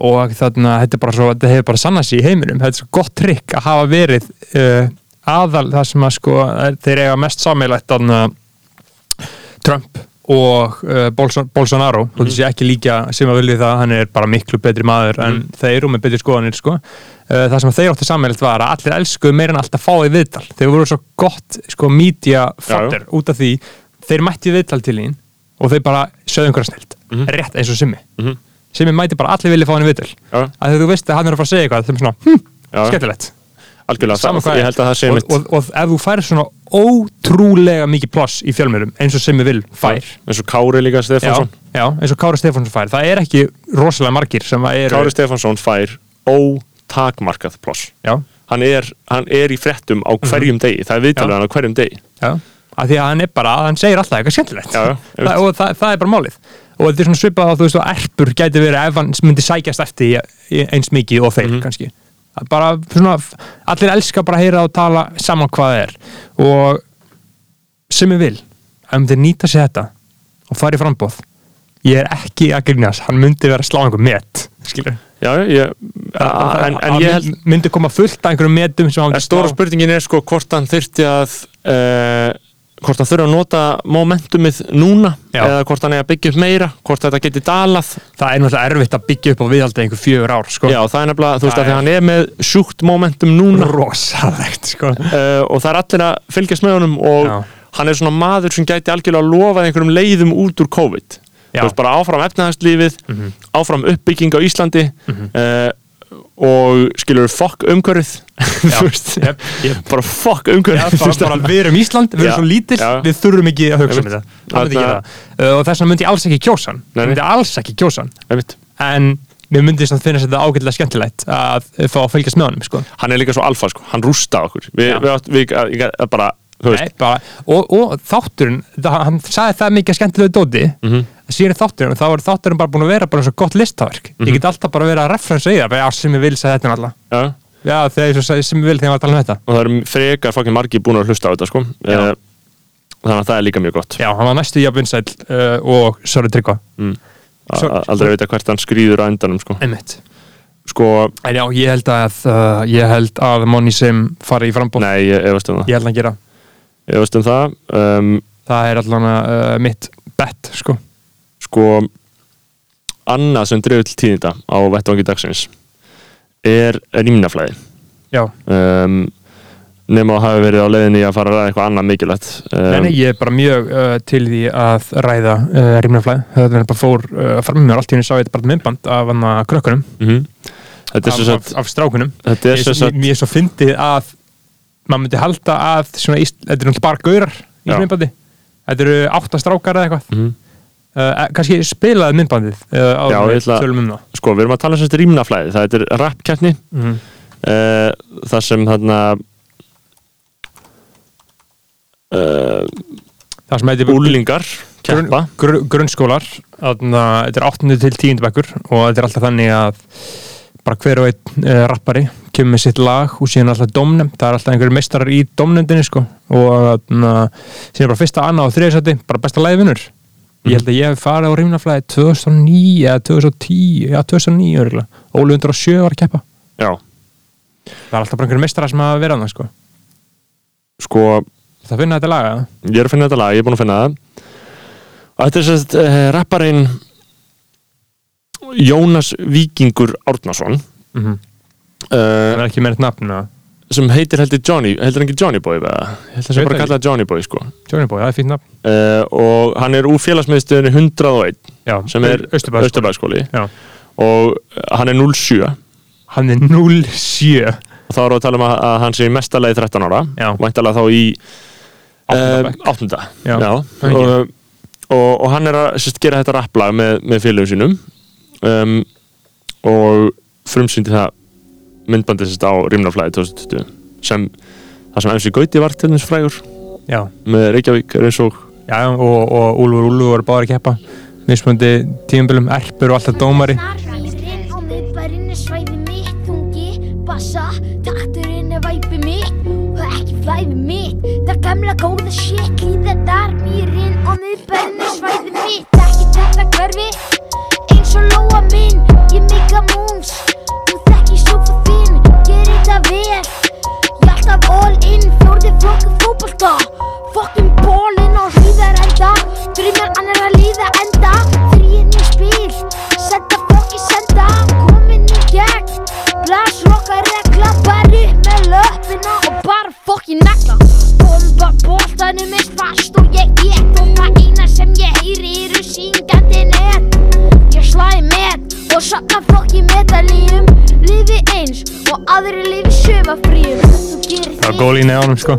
Og þannig að þetta er bara svo, þetta hefur bara sannað sér í heiminum Þetta er svo gott trikk að hafa verið uh, aðal það sem að sko þeir eiga mest sammeilegt þannig Trump og uh, Bolson, Bolsonaro mm Mhm. -hmm. sé ekki líka sem að vilja það hann er bara miklu betri maður en Mhm. þeir eru með betri skoðanir sko. uh, það sem þeir áttu sammeilegt var að allir elskuðu meira en alltaf fá í viðtal þeir voru svo gott sko media fodder út af því þeir mætti viðtal til þín og þeir bara sögðu einhverja snilt Mhm. rétt eins og Simmi Mhm. Simmi mæti bara allir vilja fá hann í viðtal Já. að þú veist að hann er að fara að segja eitthvað þeim svona, hm, Já. skemmtilegt. Ég er. og, og, og ef þú færir svona ótrúlega mikið ploss í fjölmjölum eins og Simmi vil fær. Eins og Kári líka já, Stefánsson. Já, eins og Kári Stefánsson fær. Það er ekki rosalega margir sem að eru Kári Stefánsson fær ótakmarkað ploss já, hann er, hann er í fréttum á hverjum degi það er viðtalið Já. hann á hverjum degi. Já að því að hann er bara, hann segir alltaf eitthvað skemmtilegt. Já, já, ég það, og það, það er bara málið og þetta er svona svipað að þú veist og erpur gæti verið ef hann myndi sækjast eftir eins mikið og þeir Mhm. kannski. Að bara svona, allir elska bara að heyra og tala saman hvað það er. Og sem ég vil ef myndi nýta sér þetta og fara í frambóð ég er ekki að grínast, hann myndi vera að slá einhver met skilur já, ég, en, en ég held myndi koma fullt af einhverjum metum sem hann stóra spurningin er sko hvort hann þyrfti að uh, hvort hann þurfa að nota momentumið núna Já. eða hvort hann er að byggja upp meira hvort þetta geti dalað það er náttúrulega erfitt að byggja upp og viðhalda einhver fjögur ár sko. já, það er nefnilega, þú veist Það að því er- hann er með sjúkt momentum núna rosalegt sko. uh, og það er allir að fylgjast með honum og Já. hann er svona maður sem gæti algjörlega að lofa einhverjum leiðum út úr COVID Já. þú veist bara áfram efnahagslífið Mhm. áfram uppbygging á Íslandi uh, og skilur fokk (laughs) bara fokk Já, umhverfið þú bara, veist, bara, við erum Ísland, við erum Já, svo lítill já. við þurfum ekki að hugsa um þetta. Uh, og þess vegna myndi ég alls ekki kjósa hann. Nei, nei. myndi alls ekki kjósa hann. Einmitt. en mér myndi samt finnast þetta ágætlega skemmtilegt að fá að fylgjast með honum sko. hann er líka svo alfa sko, hann rústa okkur. Við, við, við, ég, ég, bara Nei, bara, og, og þátturinn það, hann sagði það mikið skemmtilegu dóti Mhm. að síðan þátturinn, þá er þátturinn bara búin að vera bara svo gott listaverk, Mhm. ég get alltaf bara verið að referensa í það, já, sem ég vil segja þetta náttúrulega. Já, já, þegar ég sem ég vil þegar ég var að tala um þetta. Og það eru frekar fokkin margir búin að hlusta á þetta sko. Já. Eh, þannig að það er líka mjög gott. Já, hann var næstu jafn vinsæll uh, og Sori Tryggva, mm. Aldrei veit að hvert hann skrýður á endanum sko, einmitt. Sko en já, ég held að uh, ég held að Moni Sim fari í frambóð, nei, ég efast um það. Ég held að hann gera ég efast um það um, það er allan uh, mitt bet, sko sko annað sem dreifur til tíðinda á vettvangi dagsins er rýmnaflæði. Já, um, nema að hafi verið á leiðinni að fara að ræða eitthvað annað mikilvægt um, um, en ég er bara mjög uh, til því að ræða uh, rýmnaflæð, það er bara fór uh, fram með mér allt í henni sá ég þetta bara myndband af hann að krökkunum. Þetta er af, svo af, af strákunum. þetta er svo sett ég er svo fyndið að maður myndi halda að svona, þetta er náttúrulega bara gaurar í myndbandi. Þetta eru átta strákar eða eitthvað. Mhm. Uh, kannski spilaði myndbandið uh, á tölum um það sko, við erum að tala sem þetta rýmnaflæði það er rappkeppni mm. uh, það sem þarna það sem heitir úlingar keppa grunn, grunnskólar þarna, þetta er 8. til 10. bekkur og þetta er alltaf þannig að bara hver og einn rappari kemur með sitt lag og síðan alltaf domnefnd það er alltaf einhverjum meistarar í domnefndinni sko. og þarna, síðan bara fyrsta, annað og þriðsæti bara besta lagið ég held að ég hef farið á rýmnaflæði 2009 eða 2010, já 2009 örugglega. Óli 107 var að keppa já, það er alltaf bara einhverjum meistarar sem hafa verið annað sko. sko það finna þetta laga ég er að finna þetta lag, ég er búin að finna það og þetta er sérst uh, rapparinn Jónas Víkingur Árnason mm -hmm. uh, það er ekki með þetta nafn eða? Sem heitir heldur Johnny, heldur ekki Johnny Boy eða? ég held að það Veit bara ekki. kalla Johnny Boy sko. Johnny Boy, það er fínt nafn. Uh, og hann er úr félagsmiðstöðunni 101 já, sem er Já. og uh, hann er 07 hann er 07 og þá erum við að tala um að, að hann sé í mestalegi 13 ára. Væntalega þá í Áttunda um, bekk. áttunda. Já, Já. það er Og, og, og hann er að sérst, gera þetta rapplag með, með félögum sínum. Um, og frumsýndi það myndbandi sérst á Rímnaflæði 2020 sem það sem MC Gauti var til þess frægur. Já, með Reykjavík er eins og já, og, og Úlfur Úlfur var báður að keppa. Mismundi tíumbilum, erpur og alltaf dómari. Er Og gamla góða shit Líða narmýrin á miðbærinni svæði mitt Ekki þetta hverfi Eins og lóa minn Ég mikka moves ánum sko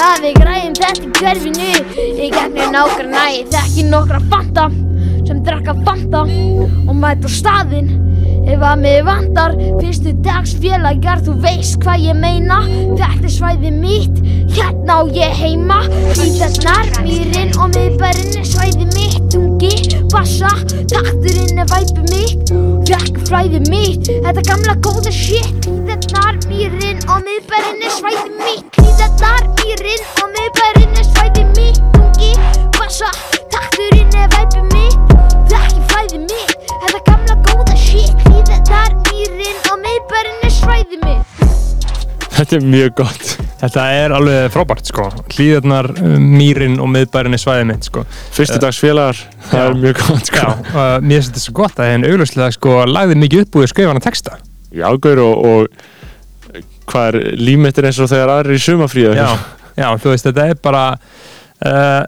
strákana, við græðum þetta hverfinu Ég gegnir nágrana, ég þekki nokkra fanta sem drakka fanta og mæta á staðinn. Ef að mig vantar fyrstu dags félagar þú veist hvað ég meina. Þetta er svæði mitt, hérna á ég heima. Hvítarnar, mýrin og miðbærin er svæði mitt. Tungi, bassa, takturinn er væpi mitt. Fekk flæði mitt, þetta gamla góða shit. Hvítarnar, mýrin og miðbærin er svæði mitt. Hvítarnar, mýrin og miðbærin er svæði mitt Tungi, bassa Takturinn er væpið mitt. Það er ekki flæðið mitt. Þetta gamla góða shit. Líðið þar mýrin og miðbærin er svæðið mitt. Þetta er mjög gott. Þetta er alveg frábært sko. Hlýðarnar, mýrin og miðbærin er svæðið mitt sko. Fyrstudagsfélagar, það Já. er mjög gott Já, sko. uh, mér finnst þetta svo gott að henn augljóslega sko lagði mikið upp úr að texta. Já, gaur og, og hvað er límittir eins og þegar aðrir í sumafríða Já, já, þú veist, þetta er bara uh,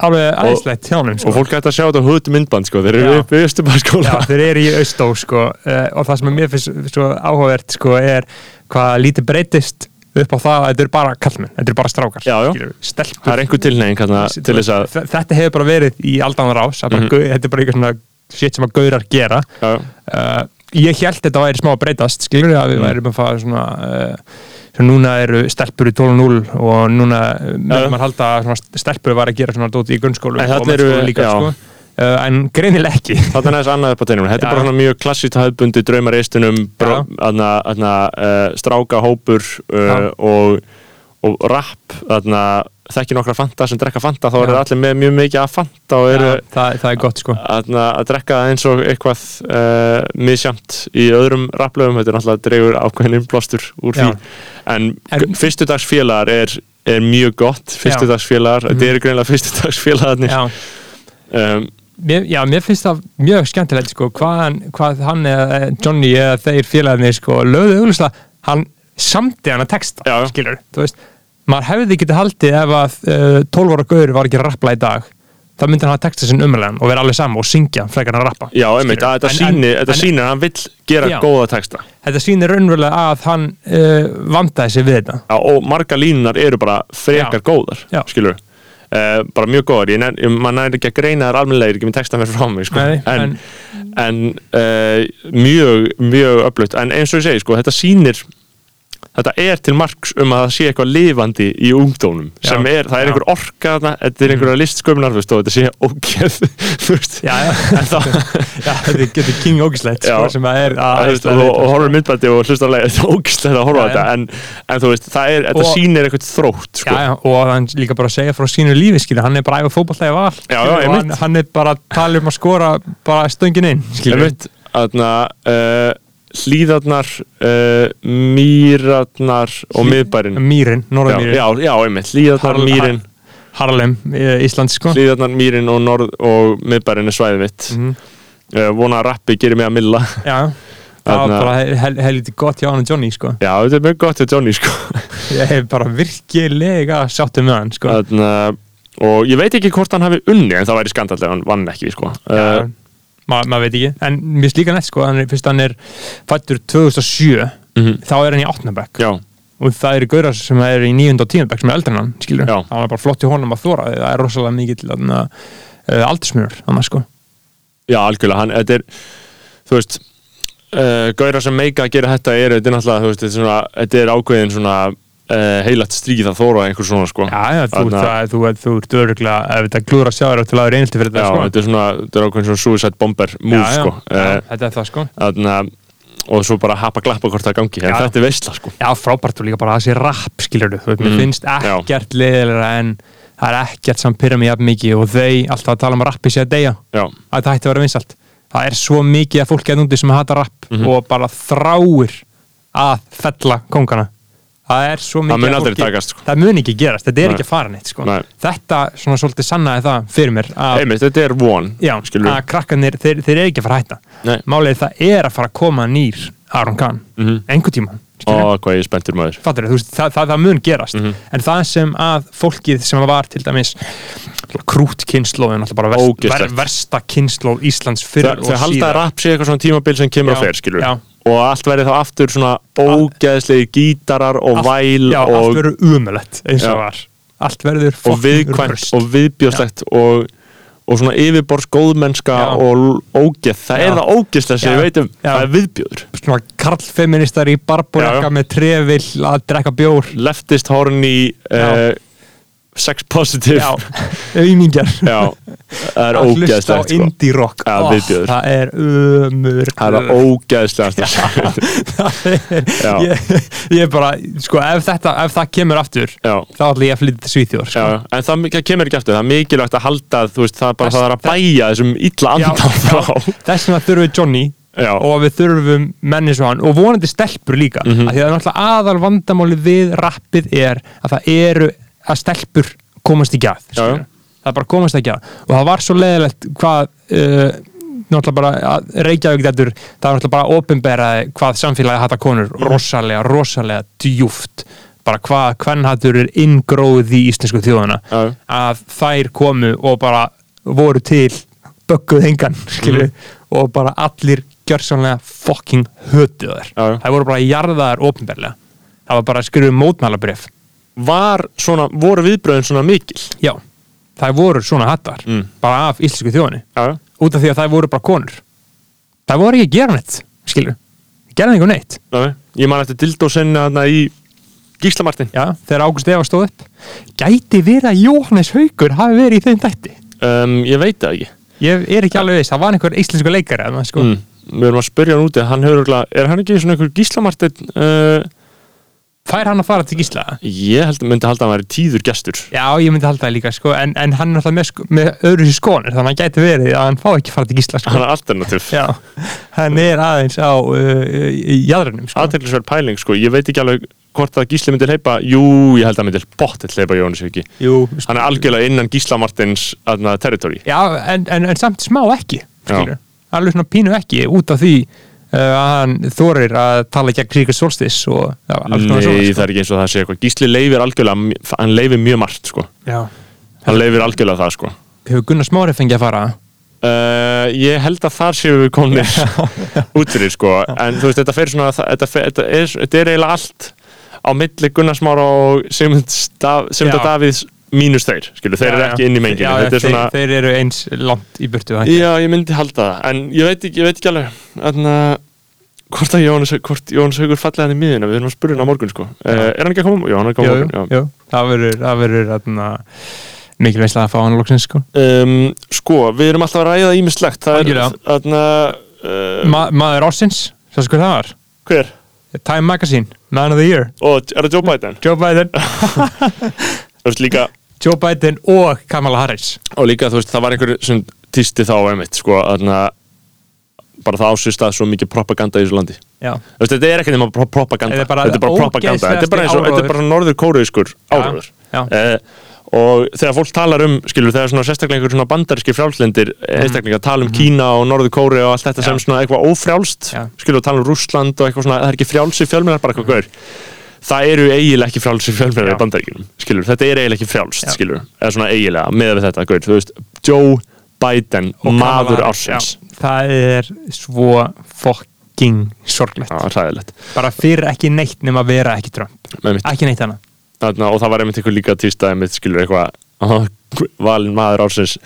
alveg aðeinslegt hjá honum og sko. fólk ætti að sjá þetta hút myndband sko, þeir eru upp í Östubæðskóla Já, þeir eru í Austó sko. Uh, og það sem er mér finnst svo áhugavert sko er hvað lítið breytist upp á það að þetta eru bara kallmenn, þetta eru bara strákar Já, það er einhver tilnefing hérna, til þess að Þe- Þetta hefur bara verið í aldan rás mm Mhm. þetta er bara eitthvað svona shit sem að gaurar gera. Já, uh, ég held þetta væri smá að breytast skilur að við Mm. værum að fara svona uh, svo núna eru stelpur í 12-0 og núna uh, mögum maður halda að stelpur var að gera svona dót í grunnskólu En þarna eru- líka já. sko. uh, en greinileg ekki (laughs) Þetta er næst annað upp á teinum. Þetta er bara mjög klassíkt hafðbundi draumar eistunum, uh, stráka hópur uh, og, og rap, þarna, þekki nokkra fanta sem drekka fanta, þá eru allir með mjög mikið að fanta og eru Já, það, það er gott sko. Þarna, að drekka eins og eitthvað uh, misjamt í öðrum rapplöfum, þetta er náttúrulega dregur ákveðin innblástur úr því. En, En- fyrstudagsfélagar er, er mjög gott, fyrstudagsfélagar, Mhm. þetta eru greinlega fyrstudagsfélagarnir. já, Um, mér, já, mér finnst það mjög skemmtilegt sko hvað hvað hann eða Johnny eða þeir félagarnir sko lögðu auglustlega hann samti hann að texta skilur, þú veist maður hefði getið haldið ef að uh, 12 ára gaur var ekki að rappla í dag þá myndi hann hafa texta sinn umræðan og vera alveg sama og syngja frekar en að rappa Já, einmitt, að þetta En- sýnir, en- en- að hann vill gera Já. góða texta. þetta sýnir raunverulega að hann uh, vandaði sig við þetta Já, og marga línunar eru bara frekar Já. góðar, Já. skilur uh, bara mjög góðar, ég, ég, man næri ekki að greina þær almennilegir, ekki með texta mér frá mig sko. Nei, en, en uh, mjög, mjög öflugt en eins og ég segi, sko, þetta sýnir þetta er til marks um að það sé eitthvað lifandi í ungdónum Já. sem er, það er Já. einhver orka þarna, þetta er einhverja (laughs) (laughs) þú veist, og þetta sé ógeð, já, já, það, þetta getur king ógislegt sko, sem að er að, að, og, horfum myndbætti og hlustar að þetta er ógislega að horfa þetta en, en þú veist, það er, þetta Og- sýnir eitthvað þrótt sko. Og hann líka bara að segja frá sínu lífi skilur, hann er bara æfa fótballtæði val Já, já, skilur, og hann, hann er bara að tala um að skora bara stöngin inn. Einmitt, þarna, uh, hlýðarnar uh, mýrarnar og miðbærin Mýrin, Norðmýrin já, já, einmitt, hlýðarnar, Harl- mýrin. Harlem, eh, Ísland sko. Hlýðarnar, mýrin og, norð, og miðbærin er svæðið mitt. Uh, vona að rappi gerir mig að milla. Já, það var Þarna- bara hel, hel, helviti gott hjá hann og Johnny sko. Já, þetta er mjög gott til Johnny sko. Ég hef bara virkilega sáttu með hann sko. Þarna, og ég veit ekki hvort hann hafi unni en það væri skandallega, hann vann ekki sko. Uh, ma maður veit ekki En mér slíka nett sko, hann er, fyrst hann er fættur 2007 mhm, þá er hann í 8. bekk og það eru gaurar sem er í 9. og 10. bekk sem er eldri en hann, skilur Já. það var bara flott í honum að þóra það er rosalega mikill uh, aldursmjör, annars sko já, algjörlega hann, þetta er, þú veist uh, gauðra sem meika að gera þetta er, þetta er náttúrulega, þetta er, svona, þetta er ákveðin svona heilat stríð að þóra einhver svona sko Já, já, þú, Þarna- það, þú, þú ert öruglega ef þetta glúra sjáður til að vera einhelti fyrir Já, þetta sko. þetta er svona, þetta er ákveðin svona suicide bomber move, já, já, sko. já, Uh, þetta er það sko þarna, og svo bara hapa glappa hvort það gangi, en Já. þetta er veistla, sko. Já, frábært og líka bara að þessi rap skilur þú, veist, mér Mm, finnst já. ekkert leðilega en það er ekkert sem pyrra mig jafn mikið og þau alltaf að tala um að rappi sé að deyja Já, að það hætti að vera vinsalt það er svo mikið að fólki það er svo mikið það mun takast, sko. það mun ekki gerast, þetta er Nei. ekki að fara neitt sko. Nei. þetta svona svolítið sannaði það fyrir mér að, Einmitt, þetta er von, já, að krakkanir, þeir, þeir eru ekki að fara að hætta Nei. málið það er að fara að koma nýr Aron Kahn, Mhm. einhver tíma Ó, hvað ég er spenntur maður. fattur veist, það, það, það mun gerast Mhm. en það sem að fólkið sem var til dæmis krút kynnslóðin alltaf bara verst, ver, Ógeðslegt. versta kynnslóð Íslands fyrir Þau þau halda að rap sé eitthvað svona tímabil sem kemur Já, og fer, skilur já. Og allt verði þá aftur svona ógeðslegi gítarar og Allt- væl já, allt og, verður umulett eins og var allt verður rusl. og viðbjóðslegt og, og svona yfirbors góðmennska Já. og ógeð, það Já. er það ógeðslega sem Já. ég veit um, Já. það er viðbjóður svona karlfeministar í já. með trefill að drekka bjór leftist horni uh, sex positive. Já, það er ógeðslegt sko. indie rock. Viðbjóður. það er umur Það er er Já. ég, ég bara, sko, ef þetta ef það kemur aftur, Já, þá ætla ég að flytja til Svíþjór já, sko. en það kemur ekki aftur. Það er mikilvægt að halda, veist, það er bara Þess- það er að bæja þessum illa andan frá. Þess vegna þurfum við Johnny Já, og við þurfum menni svo hann og vonandi stelpur líka mm Mhm. að því að náttúrulega aðal vandamáli við rappið er að það eru að stelpur komast ekki að Já, já. það bara komast ekki að. Og það var svo leðilegt hvað uh, náttúrulega bara að Reykjavík þetta það var náttúrulega bara ofinberaði hvað samfélagi hata konur. Mhm. rosalega, rosalega djúft bara hvað hvernhattur er inngróð í íslensku þjóðuna já, að þær komu og bara voru til bögguð engan skilur, Mhm. og bara allir gjörsamlega fucking hötuð þær. Já, já. þær voru bara jarðaðar ofinberlega það var bara að skrifa mótmælabrif Var svona, voru viðbröðin svona mikil já, þær voru svona hattar Mm. bara af íslensku þjóðinni já, út af því að þær voru bara konur þær voru ekki að gera neitt skilur, gerði ekki neitt já. Ég man eftir dildósinna þarna í Gíslamartin já, þegar Ágúst Eva stóð upp gæti verið að Jóhannes Haugur hafi verið í þeim þætti um, Ég veit það ekki ég er ekki alveg viss, það var einhver íslensku leikari sko. mm. Við erum að spyrja hann úti, hann hefur Er hann ekki svona einhver Gíslamartin uh, fær hann að fara til Gísla? Ég held, myndi halda að hann væri tíður gestur. Já, ég myndi halda það líka, sko, en, en hann er alltaf með, sko, með öðru sér skonir, þannig að hann gæti verið að hann fá ekki fara til gísla, sko. Hann er alternativ Já, hann er aðeins á uh, jæðrunum, sko. Aðteglisverð pæling, sko, ég veit ekki alveg hvort að Gísli myndi hleypa, jú, ég held að hann myndi bóttið Viki Jú, Hann er algjörlega innan Gísla Martins aðna, territory. Já, en, en, en samt smá ekki. Alveg svona pínu ekki, út af því uh, að hann þorir að tala gegn Ríkar Solstis og já, alls konar Nei, svona, það er ekki eins og það sé eitthvað Gísli leifir algjörlega, hann leifir mjög margt, sko Já. Hann leifir algjörlega það, sko Hefur Gunnar Smári fengið að fara? Uh, ég held að þar séu við komnir (laughs) út fyrir sko en þú veist þetta fer svona þetta, fer, þetta, er, þetta er eiginlega allt á milli Gunnarsmára og Sigmund Dav, Sigmund Já. Davíðs mínus þeir skilur, þeir eru ekki inn í menginu Já, er þeir, svona, þeir eru eins langt í burtu, ekki? já ég myndi halda það en ég veit ekki, ég veit ekki alveg þannig að hvort að Jóhannes, hvort Jóhannes Haugur fallið hann í miðina, við erum að spurja hann á morgun sko uh, er hann ekki að koma? Já, hann er að koma á morgun, já. jú, það verður, það verður atna, mikil veist að fá hann loksins sko. Um, sko, við erum alltaf að ræða ímislegt það er þarna uh, Ma maður ásins, svo sko það var hver? Time Magazine, Man of the Year Og er það Joe Biden? Joe Biden, (laughs) Þú veist líka Joe Biden og Kamala Harris. Og líka þú veist það var einhver sem týsti þá einmitt sko að bara það ásist að svo mikið propaganda í þessu landi. Já, þetta er ekki nema pro propaganda. Þetta er bara þetta er bara propaganda. Þetta er bara og þetta er bara norður kóruískur áróður já. eh, og þegar fólk talar um skilur þegar svona sérstaklega einhver svona bandaríski frjálslindir einstaklega tala um Kína og norður kóri og allt þetta Mhm. Já. sem svona eitthvað ófrjálst Já. skilur tala um Rússland og eitthvað svona það er ekki frjálsi fjölmjölar bara eitthvað gaur það eru eiginlega ekki frjálsi fjölmjölar Já. í bandaríkinum skilur þetta er eiginlega ekki frjálst Já. skilur eða svona eiginlega með við þetta gaur þú veist Joe Biden Og maður ársins. Það er svo fucking sorglegt. Bara fyrir ekki neitt nema að vera ekki Trump. Ekki neitt annað. Þarna, og það var einmitt einhver líka týstaði mitt skilur eitthvað valin maður ársins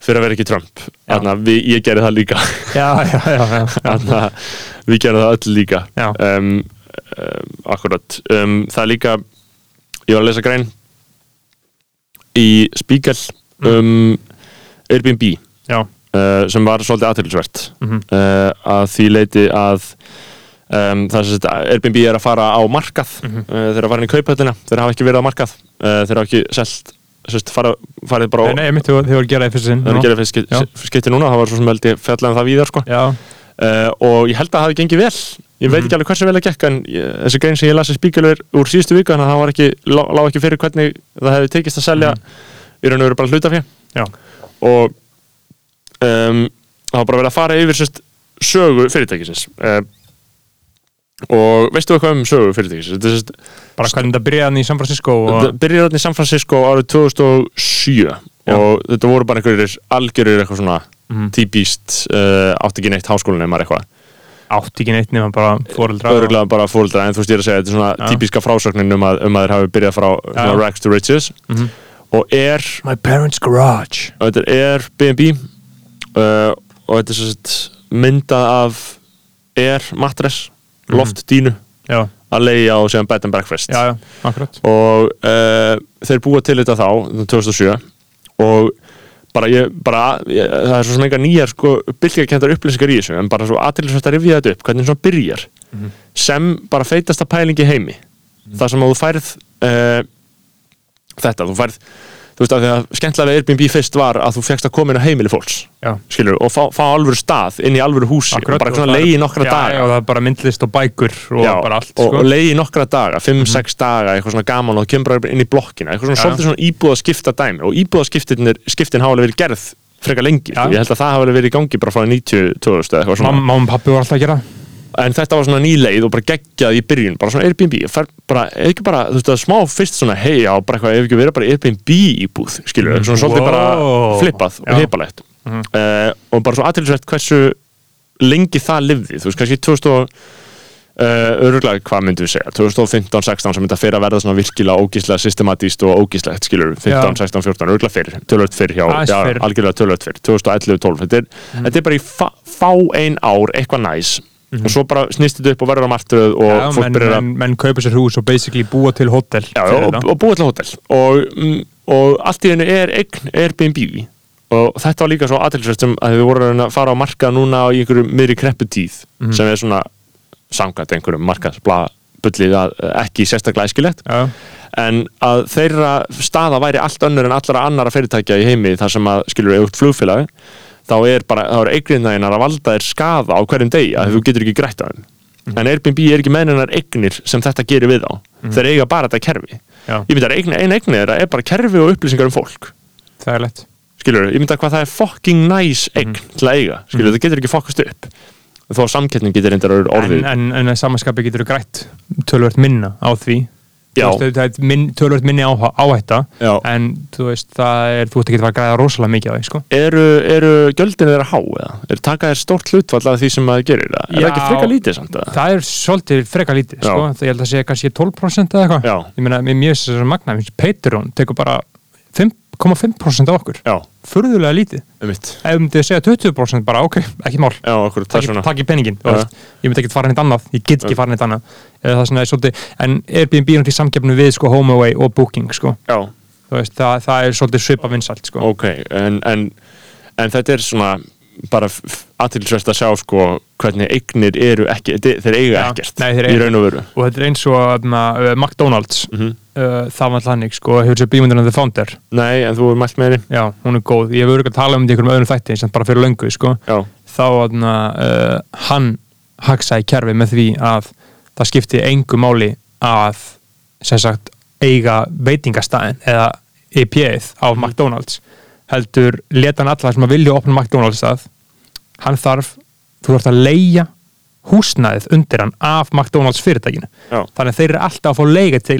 fyrir að vera ekki Trump. Þarna, við, ég gerði það líka. Já, já, já, já. þarna, við gerðum það öll líka. Um, akkurat um, það er líka ég var að lesa grein í Spiegel um Airbnb já. uh, sem var svolítið aðtölusvert Mhm. uh, að því leiti að um, það er sem sagt Airbnb er að fara á markað uh, þeir eru að fara inn í kauphöllina þeir hafa ekki verið á markað uh, þeir hafa ekki selt sest, fara, farið bara Nei, nei, ég myndi að þið voru að gera það fyrst sinn þeir eru að gera fyrst Já. skipti núna það var svo sem held ég fjallað um það víðar sko. Já, uh, og ég held að það hafi gengið vel. Ég veit Mhm. ekki alveg hversu vel að gekk en þessi grein sem ég lasi spíkjul er úr síðustu viku þannig að það var ekki, lá, lá ekki fyrir hvernig það hefði tekist að selja í raun og veru bara hlutafjö já, og um, það var bara verið að fara yfir sérst, sögu fyrirtækisins. Uh, og veistu eitthvað um sögu fyrirtækisins? Þetta er sérst, bara hvernig þetta byrjaði í San Francisco og... þetta byrjaði í San Francisco árið 2007 Já. og þetta voru bara einhverjir algjörir eitthvað svona Mhm. típist uh, átt ekki neitt háskólanemar eitthvað átti ekki neitt nema bara fóreldra og- öruglega bara fóreldra en þú veist ég er að segja þetta er svona Já. típiska frásögnin um að, um að þeir hafi byrjað frá svona Já. rags to riches Mhm. og er My parents garage og þetta er Airbnb uh, og þetta er svo sett myndað af Air mattress Mhm. loftdínu Já, að leiða og segja bed and breakfast já, já, og uh, þeir búa til þetta þá 2007 og bara ég, bara, ég, það er svo sem enga nýjar sko bylgjakendar upplýsingar í þessu en bara svo aðtilsvægt að rifja þetta upp, hvernig svona byrjar. Sem bara feitasta pæling í heimi. Þar sem að þú færð uh, þetta, þú færð þú veist að því að skemmtilega við Airbnb fyrst var að þú fegst að koma inn á heimili fólks skilur, og fá, fá alvöru stað inn í alvöru húsi Akkurat, og bara og leiði nokkra já, daga. já, það er bara myndlist og bækur og Já, bara allt og, sko. og leiði nokkra daga, 5-6 daga eitthvað svona gaman og kemur bara inn í blokkina eitthvað svona svolítið svona íbúðaskipta dæmi. Og íbúðaskiptin skiptin hafa alveg verið gerð frekar lengi, sko. ég held að það hafa verið í gangi bara frá 90 2000 eða eitthvað svona. Mamma og pappi voru alltaf að gera. En þetta var svona nýleið og bara geggjað í byrjun bara svona Airbnb, bara, ekki bara þú veist að smá fyrst svona, hei já, bara eitthvað ef ekki verið bara Airbnb íbúð, skilur mm. svona svolítið Wow. bara flippað og heipalegt uh, og bara svo aðtilsvægt hversu lengi það lifði, þú veist, kannski 2000 og Uh, öruglega, hvað myndum við segja? 2015-16 sem þetta fyrir að verða svona virkilega ógíslega systematíst og ógíslegt skilur 15, 16, 14, öruglega fyrir, tölvöld fyrir hjá, já, algjörlega tölvöld fyrir 2011-12, þetta, er- þetta er bara í fá ein ár eitthvað næs og svo bara snýst þetta upp og verður á martröð og Já, fólk menn, byrjar að menn, menn kaupa sér hús og basically búa til hótel já, og, og búið til hótel. Og, mm, og allt í hennu er eign Airbnb. Og þetta var líka svo aðtilsvægt sem að þið voru að fara á markað núna í einhverju miðri krepputíð Mhm. sem er svona samkvæmt einhverjum markaðsbla bullið að ekki sérstaklega æskilegt. Já, en að þeirra staða væri allt önnur en allra annara fyrirtækja í heimi þar sem að skilur auðvitað flugfélagi þá er bara, þá er eigninæginar að valda þér skaða á hverjum degi að þú getur ekki grætt á þeim. En Airbnb er ekki menninar eignir sem þetta gerir við á. Þeir eiga bara þetta kerfi. Já, ég myndi að eign, ein eignir þeirra er bara kerfi og upplýsingar um fólk. Það er lett skilur, ég myndi að hvað það er fucking nice eign til að eiga, skilur, það getur ekki fokkast upp. Þó að samkettning getur reyndar orðið en, en, en samanskapi getur grætt tölvört minna á því það er minn, tölvört minni á, áhætta Já. en þú veist, það er, þú ert ekki að fara að græða rosalega mikið á því, sko eru, eru gjöldin þeirra há eða? Er taka þér stórt hlutfall af því sem maður gerir það? Er það ekki Já. frekar lítið samt eða? það er svolítið freka lítið, sko það ég held að segja kannski 12% eða eitthvað ég meina, mér mjög þess að magna, Patreon tekur bara 5,5% af okkur. Já, furðulega lítið, um mitt ef þú myndið segja 20% bara, ok, ekki mál. Já, okkur, það er svona takk í peningin, þú Já. veist. ég myndi ekki fara neitt annað ég get ekki fara neitt annað. Eða það svona er svolítið, en Airbnb er náttúrulega í samkeppnu við sko, HomeAway og Booking sko. Já, Þú veist, það, það er svolítið svipa vinsælt sko. ok, en, en, en þetta er svona bara aðtilsvæst að sjá sko hvernig eignir eru ekki, þe- þeir eiga Já, ekkert nei, þeir í eiga- raun og veru. Og þetta er eins og na, uh, McDonalds. Mhm. Uh, það var þannig, sko, hefur sér bímundin The Founder, Nei, en þú er mælt með henni já, hún er góð. Ég hefur ekki að tala um þetta í einhverjum öðrum þætti sem bara fyrir löngu, sko, Já, þá na, uh, hann haksaði kerfi með því að það skipti engu máli að sem sagt eiga veitingastæðin eða EPA-ið á Mhm. McDonalds. Heldur leta hann alla sem að vilja opna McDonalds stað hann þarf, þú þarf að leia húsnæðið undir hann af McDonalds fyrirtækinu. Já, þannig að þeir eru alltaf að fá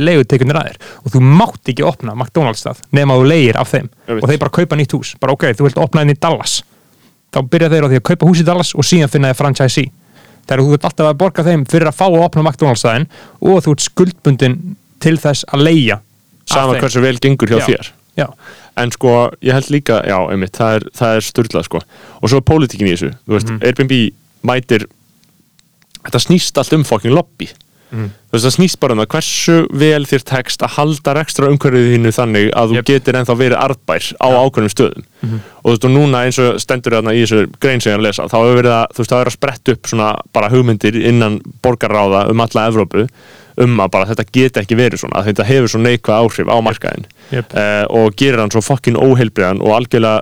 leigutekunir aðeir og þú mátt ekki opna McDonalds stað nema þú leigir af þeim. Og þeir bara kaupa nýtt hús, bara ok, þú vilt opna henni í Dallas. Þá byrja þeir á því að kaupa hús í Dallas og síðan finna þeir franchisee. Þegar þú ert alltaf að borga þeim fyrir að fá að opna McDonalds staðinn og þú ert skuldbundin til þess að leia sama hversu vel gengur hjá Já. þér. Já, En sko, ég held líka, já, einmitt, það er, það er styrlað, sko. Og svo er pólitíkin í þessu, þú veist, Mhm. Airbnb mætir, þetta snýst allt um fucking lobby. Mhm. Þú veist, það snýst bara um það hversu vel þér tekst að halda rekstra umhverfið þínu þannig að þú. Mhm. getur ennþá verið arðbær á ákveðnum stöðum. Og þú veist, og núna eins og stendur þarna í þessu grein sem ég er að lesa, þá hefur verið að, þú veist, það er að spretta upp svona bara hugmyndir innan borgarráða um alla Evrópu um að bara þetta geti ekki verið svona, þetta hefur svo neikvæð áhrif á markaðin Jep. uh, og gerir hann svo fokkin óheilbriðan og algjörlega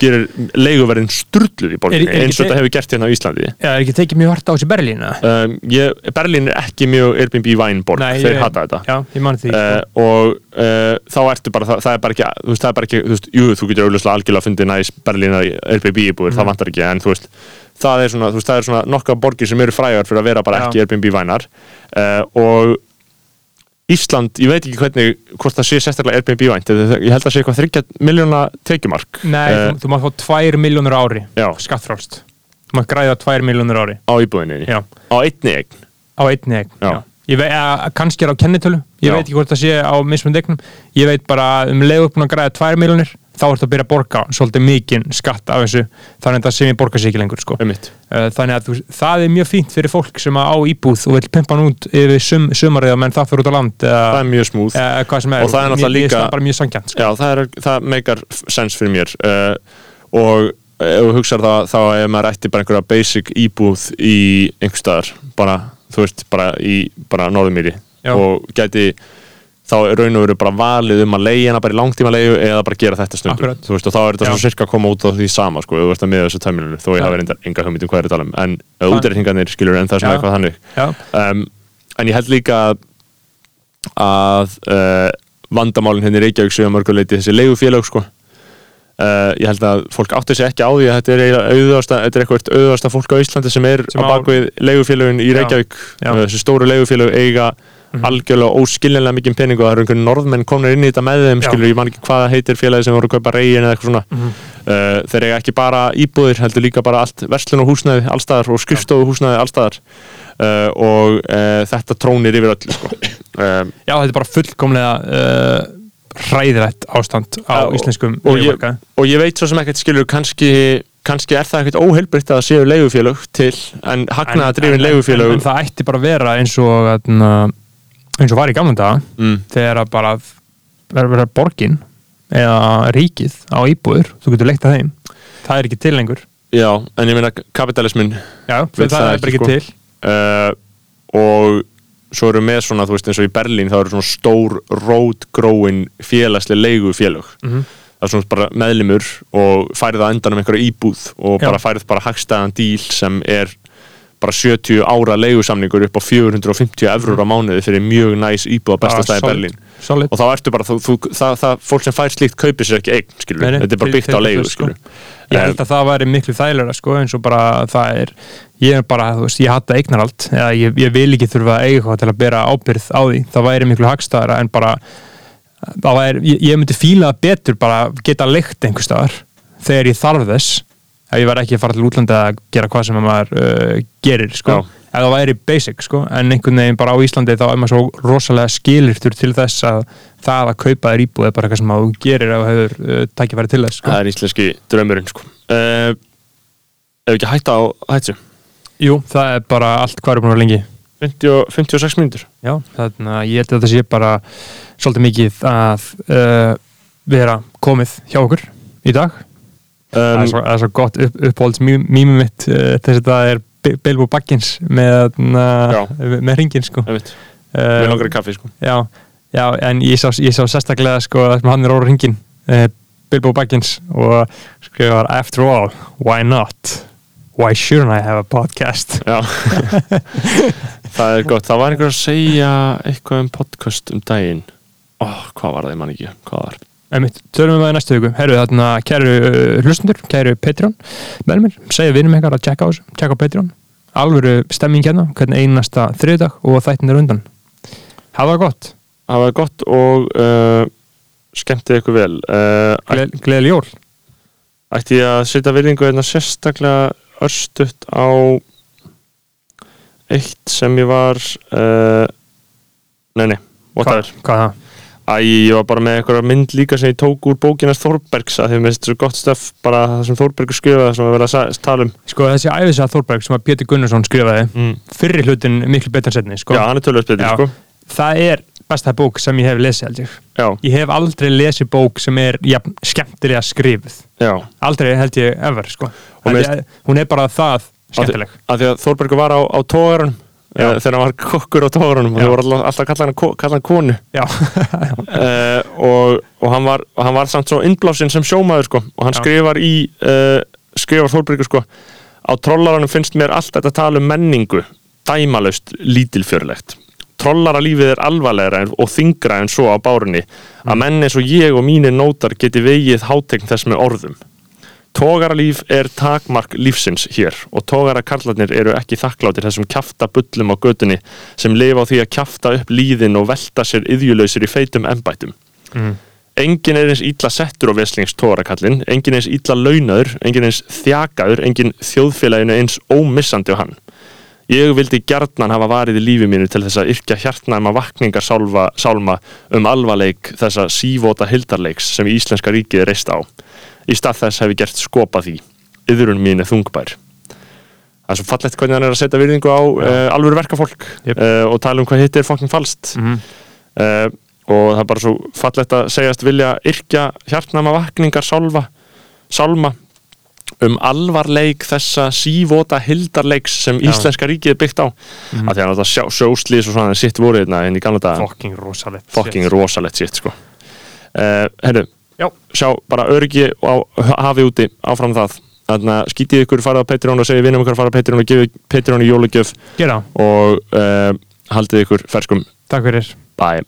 gerir leiguverðin sturluð í borginni Er- er eins og þetta hefur gert hérna á Íslandi. Já, er ekki tekið mjög hart á þessi Berlín um, ég, Berlín er ekki mjög Airbnb vænborg, þeir hata þetta. Já, ég man því Uh, og uh, þá ertu bara, það, það er bara ekki þú veist, það er bara ekki, þú veist, jú, þú getur auðvitað algjörlega fundið næs Berlínar í Airbnb íbúður, Mhm. það vantar ekki, en þú veist það er svona, þú veist, það er svona nokkað borgir sem eru frægar fyrir að vera bara Já. ekki Airbnb vænar. Uh, og Ísland, ég veit ekki hvernig hvort það sé sérstaklega Airbnb vænt ég held að sé eitthvað 30 miljóna tekjumark Nei, uh, þú, þú mátt fá 2 miljónur ári Já. skattfrálst þú mátt græða 2 miljónur ári á íbúðinni, Já. á einni eign á einni eign Já. já. Ég veit að kannski er á kennitölu ég veit ekki hvort það sé á mismund eignum ég veit bara um leiður búin að græða 2 miljónir þá ertu að byrja að borga svolítið mikinn skatt af þessu þannig að það sem ég borga sér ekki lengur sko. Uh, þannig að þú, það er mjög fínt fyrir fólk sem á íbúð og vil pimpa hann út yfir sum, sumarið menn það fyrir út á land það eða, er mjög smúð eða er. Og það er náttúrulega líka- það bara mjög sangjant sko. Já, það, er, það meikar sens fyrir mér uh, og ef þú hugsar það þá ef maður ætti bara einhverja basic íbúð í einhver staðar bara, þú veist, bara í bara norðumýri og gæti þá raun og veru bara valið um að leiða hana bara í langtíma leiðu eða bara gera þetta þú veist, og þá er þetta svona cirka að koma út á því sama sko, ef þú veist að miða þessu tæmilinu þó ég Já. hafi reyndar enga hugmynd um hvað er að tala um. En Það- útreikningarnir skilur en það er svona eitthvað þannig. Um, en ég held líka að, uh, vandamálin henni Reykjavík séu að mörguleiti þessi leigufélög sko. uh, ég held að fólk átti sig ekki á því að þetta er auðvasta, þetta er eitthvað auðvasta fólk á Íslandi sem er Sem á bakvið leigufélögin í. Reykjavík. Uh, þessi stóru leigufélög eiga algjörlega óskiljanlega mikið pening og það eru einhvern norðmenn komnir inn í þetta með þeim skilur, ég man ekki hvað heitir félagi sem voru að kaupa reygin eða eitthvað svona. Mhm. uh, þeir eiga ekki bara íbúðir heldur líka bara allt verslun og húsnæði allstaðar og skrifstofu húsnæði allstaðar uh, og uh, þetta trónir yfir öllu sko. (laughs) um, já þetta er bara fullkomlega uh, hræðilegt ástand á Já, íslenskum og ég, og ég veit svo sem ekkert skilur kannski, kannski er það ekkert óheilbritt að það séu leigufélög til en hagnaða drifin en, en, leigufélög en það ætti bara að vera eins og atna, eins og var í gamla daga mm, þegar að bara verður borgin eða ríkið á íbúður þú getur leikt að þeim það er ekki til lengur já, en ég meina kapitalismin já, það, það er ekki, sko. til uh, og svo eru með svona, þú veist eins og í Berlín þá eru svona stór rótgróin félagslega leigufélög Mhm. það er svona bara meðlimur og færið að endanum einhverja íbúð og Já. bara færið bara hagstæðan díl sem er bara 70 ára leigusamningur upp á 450 eurur á mánuði fyrir mjög næs íbúð á besta Bara stæði solid. Berlín. Solid. Og þá ertu bara, þú, þú, það, það, fólk sem fær slíkt kaupir sér ekki eign, skilur, Nei, þetta er bara byggt á leigu, sko. ég held að það væri miklu þægilega sko, eins og bara það er ég er bara, þú veist, ég hata eignarald eða ég, ég vil ekki þurfa að eiga eitthvað til að bera ábyrð á því, það væri miklu hagstæðara en bara það væri, ég, ég myndi fíla betur bara geta leikt einhver staðar þegar ég þarf þess ef ég var ekki að fara til útlanda að gera hvað sem maður uh, gerir, sko. Ef það væri basic, sko, en einhvern veginn bara á Íslandi þá er maður svo rosalega skilirtur til þess að það að kaupa þér íbúð er bara eitthvað sem þú gerir ef þú hefur uh, tækifæri til þess, sko. Það er íslenski draumurinn, sko. Uh, ef ekki hætta á hættu? Jú, það er bara allt er að vera lengi. 50, og- 56 mínútur. Já, þannig að ég held að þetta sé bara svolítið mikið að uh, vera komið hjá okkur í dag það, er um, svo, það er svo gott upp, uppholds mýmum mitt uh, þess að það er Bi- Bilbo Baggins með, uh, með ringin sko. við langar í kaffi, sko. já, já, en ég sá, ég sá sérstaklega sko, að hann er óra ringin uh, Bilbo Baggins og skrifar After all, why not? Why shouldn't I have a podcast? Já. (laughs) Það er gott, það var einhver að segja eitthvað um podcast um daginn. Ó, hvað var það, ég man ekki, hvað var? Einmitt, tölum við það í næstu viku. Herru þarna, kæru uh, hlustundur, kæru Patreon meðlumir, segja vinum ykkar að checka á þessu checka á Patreon, alvöru stemming hérna hvern einasta þriðdag og þættin er undan. Hafa það gott. Það var gott og uh, skemmtið ykkur vel. Uh, Gle, Gleðileg jól. Ætti ég að setja virðingu hérna sérstaklega örstutt á eitt sem ég var uh, Nei, nei, whatever. Hvað er það? Æ, ég var bara með eitthvað mynd líka sem ég tók úr bókinast Þórbergs að því að mér finnst svo gott stöf bara það sem Þórbergur skrifaði sem við verðum að tala um Sko þessi æfisa Þórberg sem að Pétur Gunnarsson skrifaði mm. fyrri hlutin miklu betur setni sko. Já, hann er Já. sko Það er besta bók sem ég hef lesið ég Já, Ég hef aldrei lesið bók sem er ja, skemmtilega skrifuð já Aldrei held ég ever sko. Ég, Hún er bara það skemmtileg að því að Þórbergur var á, á uh, þegar hann var kokkur á tógarunum og þau voru alltaf, alltaf kallað hann, kallað hann konu. Uh, (laughs) og, og, hann var, hann var samt svo innblásinn sem sjómaður sko, og hann Já. skrifar í uh, skrifar Þórbergur sko á trollaranum finnst mér allt þetta tala um menningu dæmalaust lítilfjörlegt. Trollaralífið er alvarlegra og þingra en svo á bárunni. Að menn eins og ég og mínir nótar geti vegið hátegn þess með orðum Tógaralíf er takmark lífsins hér og tógarakarlarnir eru ekki þakkláttir þessum kjafta bullum á götunni sem lifa á því að kjafta upp líðin og velta sér yðjulausir í feitum embætum. Mm. Engin er eins illa settur á veslings tógarakallin, engin eins illa launaður, engin eins þjakaður, engin þjóðfélaginu eins ómissandi á hann. Ég vildi gjarnan hafa varið í lífi mínu til þess að yrkja hjartnæma vakningar sálma um alvarleik þessa sívóta hildarleiks sem íslenska ríkið reist á. Í stað þess hef ég gert skopa því. Yðrun mín er þungbær. Það er svo fallegt hvernig hann er að setja virðingu á uh, alvöru verkafólk Jep. uh, og tala um hvað hitt er fokkin falskt. Mhm. uh, og það er bara svo fallegt að segjast vilja yrkja hjartnæma vakningar sálfa, sálma um alvarleik þessa sívóta hildarleiks sem Já. íslenska ríkið er byggt á mm. að því að þetta sjá, sjóslís og svona sitt voru hérna í gamla daga fokking rosalegt sitt sko herru, Já. sjá bara öryggi á hafi úti áfram það. Þannig að skítið ykkur farið á Patreon og segja vinum ykkur að fara á Patreon og gefið Patreon í jólugjöf Gera, og uh, haldið ykkur ferskum. Takk fyrir. Bye